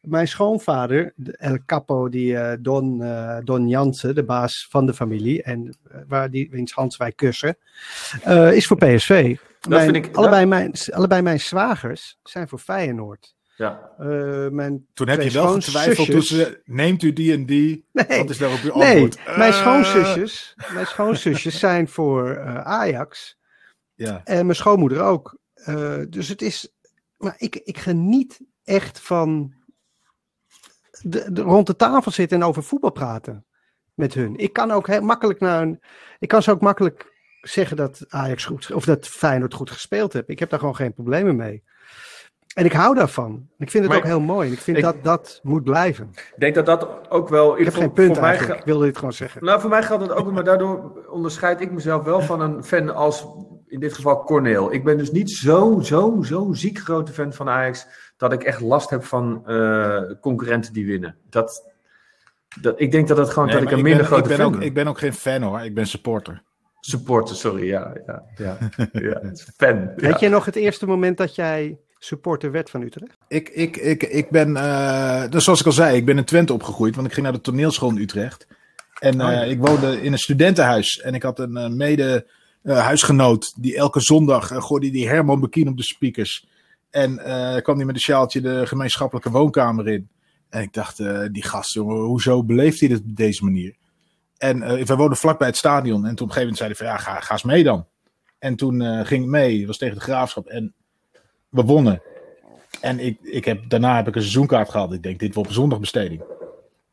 Speaker 3: Mijn schoonvader, de El Capo, die eh, Don, eh, Don Jansen, de baas van de familie, en eh, waar die wiens hand wij kussen, eh, is voor PSV. Mijn-
Speaker 2: vind ik-
Speaker 3: allebei, mijn, allebei mijn zwagers zijn voor Feyenoord.
Speaker 2: Ja.
Speaker 3: Eh, mijn
Speaker 5: Toen heb je wel getwijfeld ze, neemt u die en die?
Speaker 3: Nee.
Speaker 5: Wat is daarop uw
Speaker 3: Nee,
Speaker 5: antwoord?
Speaker 3: mijn
Speaker 5: Eh,
Speaker 3: schoonzusjes, mijn schoonzusjes zijn voor eh, Ajax.
Speaker 5: Ja.
Speaker 3: En mijn schoonmoeder ook. Eh, dus het is. Maar ik, ik geniet echt van. De, de- rond de tafel zitten en over voetbal praten. Met hun. Ik kan ook heel makkelijk naar een. Ik kan ze ook makkelijk zeggen dat Ajax goed. Of dat Feyenoord goed gespeeld heeft. Ik heb daar gewoon geen problemen mee. En ik hou daarvan. Ik vind het
Speaker 2: Maar
Speaker 3: ook heel mooi. En ik vind
Speaker 2: ik-
Speaker 3: dat dat moet blijven.
Speaker 2: Ik denk dat dat ook wel...
Speaker 3: Ik heb geen punt
Speaker 2: voor mij
Speaker 3: Ik wilde dit gewoon zeggen.
Speaker 2: Nou, voor mij geldt het ook, maar daardoor onderscheid ik mezelf wel van een fan als in dit geval Corneel. Ik ben dus niet zo, zo, zo ziek grote fan van Ajax dat ik echt last heb van eh, concurrenten die winnen. Dat, dat, ik denk dat het gewoon
Speaker 5: Nee,
Speaker 2: dat ik een minder
Speaker 5: ben, ik,
Speaker 2: grote
Speaker 5: ben
Speaker 2: fan
Speaker 5: ook,
Speaker 2: ben.
Speaker 5: ik ben ook geen fan hoor, ik ben supporter.
Speaker 2: Supporter, sorry, ja, ja, ja, ja. fan. Ja.
Speaker 3: Weet je nog het eerste moment dat jij supporter werd van Utrecht?
Speaker 5: Ik, ik, ik, ik ben, eh, dus zoals ik al zei, ik ben in Twente opgegroeid, want ik ging naar de toneelschool in Utrecht. En
Speaker 2: Oh, ja.
Speaker 5: eh, ik woonde in een studentenhuis en ik had een eh, mede huisgenoot die elke zondag gooide die Herman Bekien op de speakers. En kwam die met een sjaaltje de gemeenschappelijke woonkamer in. En ik dacht, die gast, jongen, hoezo beleeft hij dit op deze manier? En wij woonden vlakbij het stadion. En toen op een gegeven moment zei hij van, ja, ga, ga eens mee dan. En toen ging ik mee, was tegen de Graafschap. En we wonnen. En ik, ik heb, daarna heb ik een seizoenkaart gehad. Ik denk, dit wordt op zondagbesteding.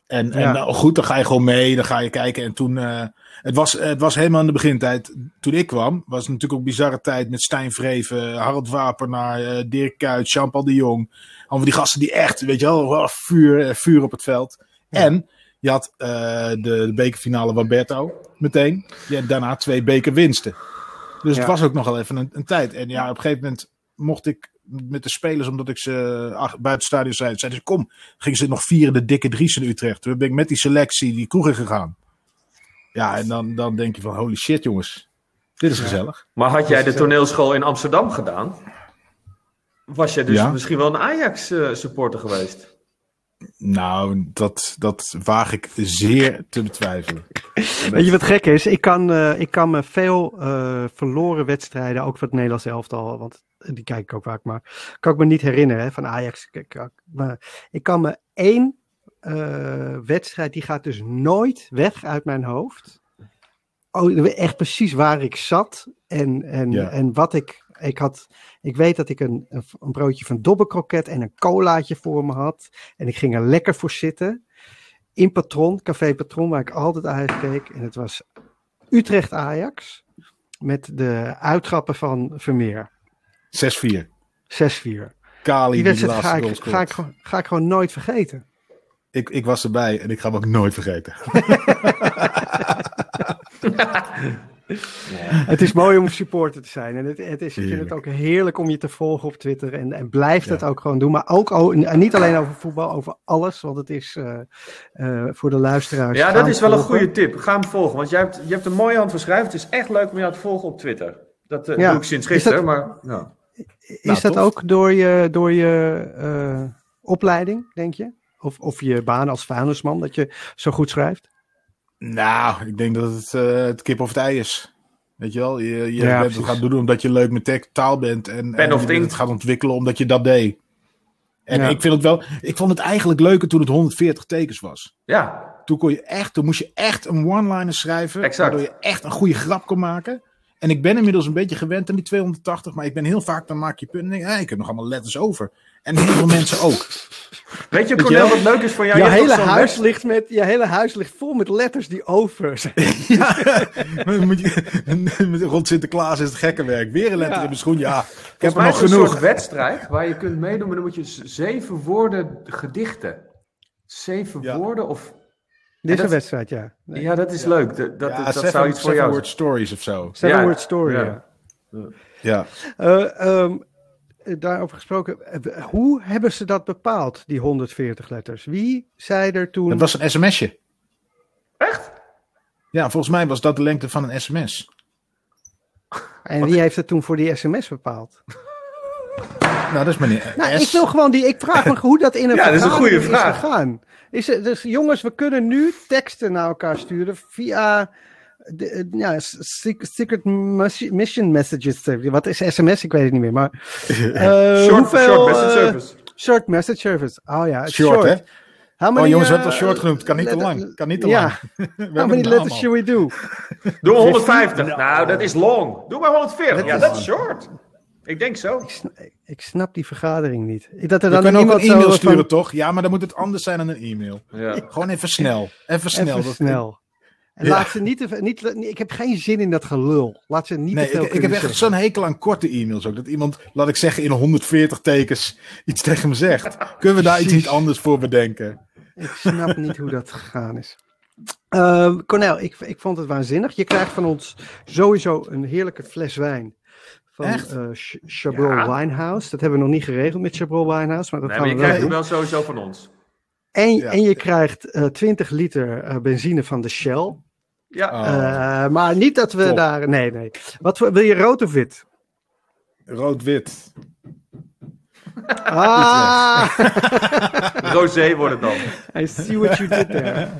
Speaker 5: En, en
Speaker 3: Ja.
Speaker 5: nou, goed, dan ga je gewoon mee, dan ga je kijken. En toen, eh, het, was, het was helemaal in de begintijd. Toen ik kwam, was het natuurlijk ook een bizarre tijd met Stijn Vreven, Harold Wapenaar, eh, Dirk Kuyt, Jean-Paul de Jong. Allemaal die gasten die echt, weet je wel, vuur, eh, vuur op het veld. En je had de, de bekerfinale van Berto meteen. Je had daarna twee bekerwinsten. Dus
Speaker 3: Ja.
Speaker 5: het was ook nogal even een, een tijd. En ja, op een gegeven moment mocht ik met de spelers, omdat ik ze ach, buiten het stadion zei, zeiden ze kom, gingen ze nog vieren de dikke Dries in Utrecht. Toen ben ik met die selectie die kroeg in gegaan. Ja, en dan, dan denk je van holy shit jongens, dit is gezellig.
Speaker 2: Maar had jij de toneelschool in Amsterdam gedaan? Was jij dus
Speaker 5: Ja.
Speaker 2: misschien wel een Ajax-supporter geweest?
Speaker 5: Nou, dat, dat waag ik zeer te betwijfelen.
Speaker 3: Weet je wat gek is? Ik kan, eh, ik kan me veel eh, verloren wedstrijden, ook van het Nederlands elftal, want die kijk ik ook vaak maar, kan ik me niet herinneren hè, van Ajax. Ik, ik- maar ik kan me één eh, wedstrijd, die gaat dus nooit weg uit mijn hoofd. Oh, echt precies waar ik zat en, en,
Speaker 5: Ja.
Speaker 3: en wat ik, ik had. Ik weet dat ik een, een, broodje van dobbelkroket en een colaatje voor me had. En ik ging er lekker voor zitten in Patron, Café Patron, waar ik altijd uit keek. En het was Utrecht-Ajax met de uittrappen van Vermeer.
Speaker 5: 6-4.
Speaker 3: 6-4.
Speaker 5: Kali
Speaker 3: Die
Speaker 5: die de
Speaker 3: wedstrijd
Speaker 5: laatste
Speaker 3: ga ik, ga, ik, gewoon- ga ik gewoon nooit vergeten.
Speaker 5: Ik, ik was erbij en ik ga hem ook nooit vergeten.
Speaker 3: Het is mooi om supporter te zijn. En het, het is, ik vind het ook heerlijk om je te volgen op Twitter. En, en blijf dat ook gewoon doen. Maar ook en niet alleen over voetbal, over alles. Want het is eh, eh, voor de luisteraars.
Speaker 2: Ja, dat is wel een goede tip. Ga hem volgen, want jij hebt, je hebt een mooie hand van schrijven. Het is echt leuk om jou te volgen op Twitter. Dat eh,
Speaker 3: Ja.
Speaker 2: doe ik sinds
Speaker 3: Is
Speaker 2: gisteren, maar...
Speaker 3: Is
Speaker 5: Nou,
Speaker 3: dat
Speaker 5: tof.
Speaker 3: ook door je, door je eh, opleiding, denk je? Of, of je baan als vuilnisman, dat je zo goed schrijft?
Speaker 5: Nou, ik denk dat het eh, het kip of het ei is. Weet je wel, je, je
Speaker 3: Ja,
Speaker 5: bent het gaan doen omdat je leuk met tek- taal bent. En,
Speaker 2: Pen
Speaker 5: en
Speaker 2: of
Speaker 5: je bent
Speaker 2: inkt.
Speaker 5: het gaat ontwikkelen omdat je dat deed. En
Speaker 3: Ja.
Speaker 5: ik vind het wel, ik vond het eigenlijk leuker toen het 140 tekens was.
Speaker 2: ja,
Speaker 5: Toen, kon je echt, toen moest je echt een one-liner schrijven.
Speaker 2: Exact.
Speaker 5: Waardoor je echt een goede grap kon maken. En ik ben inmiddels een beetje gewend aan die 280. Maar ik ben heel vaak, dan maak je punten. En denk, ik, "Hé, ik heb nog allemaal letters over. En heel veel mensen ook.
Speaker 2: Weet je, Cornel, wat leuk is van jou?
Speaker 3: je, hele huis ligt met, je hele huis ligt vol met letters die over zijn.
Speaker 5: ja, moet je, rond Sinterklaas is het gekke werk. Weer een letter
Speaker 3: Ja.
Speaker 5: in mijn schoen. Ja, ik heb er nog
Speaker 2: is het een
Speaker 5: genoeg.
Speaker 2: soort wedstrijd waar je kunt meedoen, maar dan moet je zeven woorden gedichten. Zeven
Speaker 5: Ja.
Speaker 2: woorden of...
Speaker 3: Dit is
Speaker 2: dat-
Speaker 3: een wedstrijd, ja.
Speaker 2: Ja, dat is leuk. Dat, dat,
Speaker 5: ja,
Speaker 2: dat
Speaker 5: seven,
Speaker 2: zou iets voor jou
Speaker 5: word stories of zo.
Speaker 3: Seven
Speaker 2: Ja,
Speaker 3: word story,
Speaker 2: ja.
Speaker 3: ja.
Speaker 5: Ja.
Speaker 3: Eh, ehm, eh, daarover gesproken, eh, hoe hebben ze dat bepaald, die 140 letters? Wie zei er toen...
Speaker 5: Dat was een sms'je.
Speaker 2: Echt?
Speaker 5: Ja, volgens mij was dat de lengte van een sms.
Speaker 3: En wie heeft het toen voor die sms bepaald?
Speaker 5: Nou, dat is meneer
Speaker 3: Nou,
Speaker 5: S.
Speaker 3: ik wil gewoon die. Ik vraag me hoe dat in een
Speaker 2: Ja, dat is een goede vraag.
Speaker 3: is gegaan. Is het, dus jongens, we kunnen nu teksten naar elkaar sturen via. De, eh, ja, secret mission messages. Wat is sms? Ik weet het niet meer. Maar. eh,
Speaker 2: Short,
Speaker 3: hoeveel,
Speaker 2: short message
Speaker 3: eh,
Speaker 2: service.
Speaker 3: short message service. Oh ja, het
Speaker 5: Short, hè?
Speaker 3: How
Speaker 5: Oh
Speaker 3: many,
Speaker 5: jongens, we hebben het al short genoemd. Kan niet te lang. Kan niet te lang. We
Speaker 3: How many letters should we do?
Speaker 2: Doe 150. Nou, dat is long. Doe maar 140.
Speaker 3: Dat
Speaker 2: ja, dat is short. Ik denk zo.
Speaker 3: Ik sna- Ik snap die vergadering niet. Dat er
Speaker 5: We
Speaker 3: dan
Speaker 5: kunnen ook
Speaker 3: iemand
Speaker 5: een e-mail sturen,
Speaker 3: van-
Speaker 5: toch? Ja, maar dan moet het anders zijn dan een e-mail.
Speaker 2: Ja.
Speaker 5: Gewoon even snel. Even snel.
Speaker 3: Even snel. En
Speaker 5: Ja.
Speaker 3: laat ze niet, te, niet, ik heb geen zin in dat gelul. Laat ze niet
Speaker 5: Nee,
Speaker 3: te veel
Speaker 5: ik, ik heb echt zo'n hekel aan korte e-mails ook. Dat iemand, laat ik zeggen, in 140 tekens iets tegen me zegt. Kunnen we daar iets niet anders voor bedenken?
Speaker 3: Ik snap niet hoe dat gegaan is. Ehm Cornel, ik, ik vond het waanzinnig. Je krijgt van ons sowieso een heerlijke fles wijn. Van
Speaker 5: Echt?
Speaker 3: eh Ch- Chabrol
Speaker 2: Ja.
Speaker 3: Winehouse. Dat hebben we nog niet geregeld met Chabrol Winehouse. Maar dat
Speaker 2: Nee,
Speaker 3: gaan
Speaker 2: maar je
Speaker 3: we wel
Speaker 2: krijgt
Speaker 3: doen.
Speaker 2: het wel sowieso van ons.
Speaker 3: En,
Speaker 5: Ja.
Speaker 3: en je krijgt eh 20 liter eh, benzine van de Shell.
Speaker 2: Ja.
Speaker 5: Oh,
Speaker 3: Eh, maar niet dat we
Speaker 5: Top.
Speaker 3: daar... Nee, nee. Wat voor- wil je rood of wit?
Speaker 5: Rood-wit.
Speaker 3: Ah,
Speaker 2: Rosé wordt het dan.
Speaker 3: I see what you did there.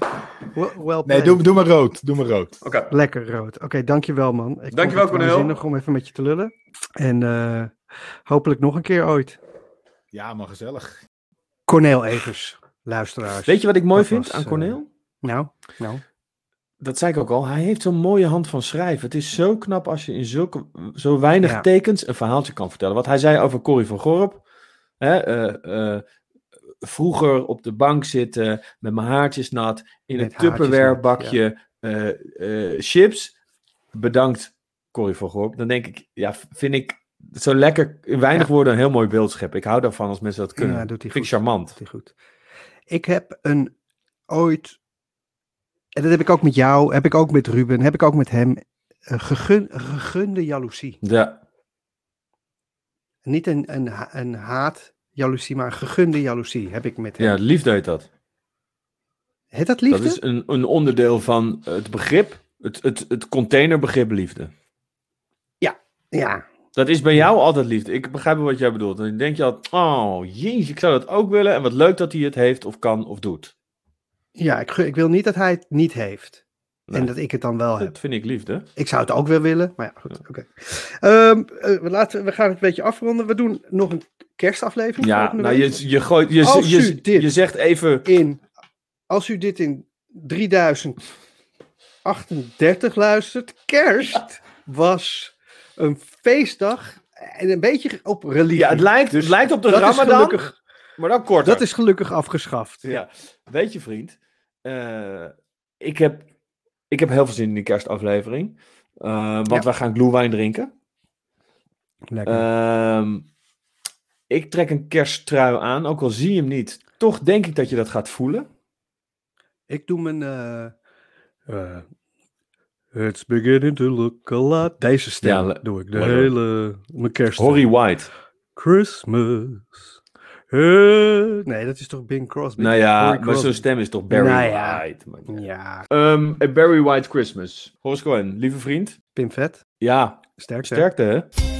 Speaker 3: Well, well
Speaker 5: Nee, doe, doe maar rood. Doe maar rood.
Speaker 2: Oké.
Speaker 3: Lekker rood. Oké, dankjewel man. Ik vond
Speaker 2: Dankjewel,
Speaker 3: het
Speaker 2: Cornel.
Speaker 3: waanzinnig om even met je te lullen. En eh, hopelijk nog een keer ooit.
Speaker 5: Ja, maar gezellig.
Speaker 3: Cornel Evers, luisteraars.
Speaker 2: Weet je wat ik mooi
Speaker 3: Dat
Speaker 2: vind
Speaker 3: was,
Speaker 2: aan
Speaker 3: eh,
Speaker 2: Cornel?
Speaker 3: Nou, nou.
Speaker 2: Dat zei ik ook al. Hij heeft zo'n mooie hand van schrijven. Het is zo knap als je in zulke, zo weinig
Speaker 3: Ja.
Speaker 2: tekens een verhaaltje kan vertellen. Wat hij zei over Corrie van Gorp. Hè, eh, eh, vroeger op de bank zitten met mijn haartjes nat. In
Speaker 3: Met
Speaker 2: een Tupperware bakje eh, eh, chips. Bedankt Corrie van Gorp. Dan denk ik, ja, vind ik zo lekker in weinig
Speaker 3: Ja.
Speaker 2: woorden een heel mooi beeld scheppen. Ik hou daarvan als mensen dat kunnen.
Speaker 3: Ja, doet hij
Speaker 2: vind ik charmant.
Speaker 3: Doet hij goed. Ik heb een ooit, en dat heb ik ook met jou, heb ik ook met Ruben, heb ik ook met hem, een gegun, een gegunde jaloezie.
Speaker 2: Ja,
Speaker 3: Niet een, een, een haat jaloezie, maar een gegunde jaloezie heb ik met hem.
Speaker 2: ja, liefde heet dat.
Speaker 3: Heet dat liefde?
Speaker 2: Dat is een, een onderdeel van het begrip, het, het, het containerbegrip liefde.
Speaker 3: Ja,
Speaker 2: Dat is bij jou altijd liefde. Ik begrijp wat jij bedoelt. En dan denk je altijd, oh jezus, ik zou dat ook willen. En wat leuk dat hij het heeft of kan of doet.
Speaker 3: ja ik, ik wil niet dat hij het niet heeft.
Speaker 2: Nee.
Speaker 3: En dat ik het dan wel heb.
Speaker 2: Dat vind ik liefde.
Speaker 3: Ik zou het ook wel willen, maar ja, goed. oké. Ehm, eh, we, laten, we gaan het een beetje afronden. We doen nog een kerstaflevering.
Speaker 2: Ja, nou
Speaker 3: week.
Speaker 2: je, je gooit, je,
Speaker 3: Als
Speaker 2: je, je,
Speaker 3: dit-
Speaker 2: zegt even,
Speaker 3: in, als u dit in 3038 luistert, kerst was een feestdag en een beetje op religie.
Speaker 2: ja, het lijkt,
Speaker 3: Dus
Speaker 2: het lijkt op de
Speaker 3: dat
Speaker 2: Ramadan,
Speaker 3: gelukkig,
Speaker 2: maar dan korter.
Speaker 3: dat is gelukkig afgeschaft.
Speaker 2: Ja, weet je vriend, eh, ik, heb, ik heb heel veel zin in die kerstaflevering. Eh, want
Speaker 3: Ja.
Speaker 2: wij gaan glühwein drinken.
Speaker 3: Lekker.
Speaker 2: Ehm, ik trek een kersttrui aan, ook al zie je hem niet. Toch denk ik dat je dat gaat voelen.
Speaker 3: Ik doe mijn eh, It's beginning to look a lot. Deze stem
Speaker 2: Ja,
Speaker 3: doe ik de hele... Mijn kerst.
Speaker 2: Horry White.
Speaker 3: Christmas. Eh, nee, dat is toch Bing Crosby?
Speaker 2: Nou ja, maar zo'n stem is toch Barry
Speaker 3: Nou ja.
Speaker 2: White. man.
Speaker 3: Ja,
Speaker 2: Ehm, A Barry White Christmas. Horace Cohen, lieve vriend.
Speaker 3: Pim Vet.
Speaker 2: Ja,
Speaker 3: Sterkte.
Speaker 2: sterkte hè.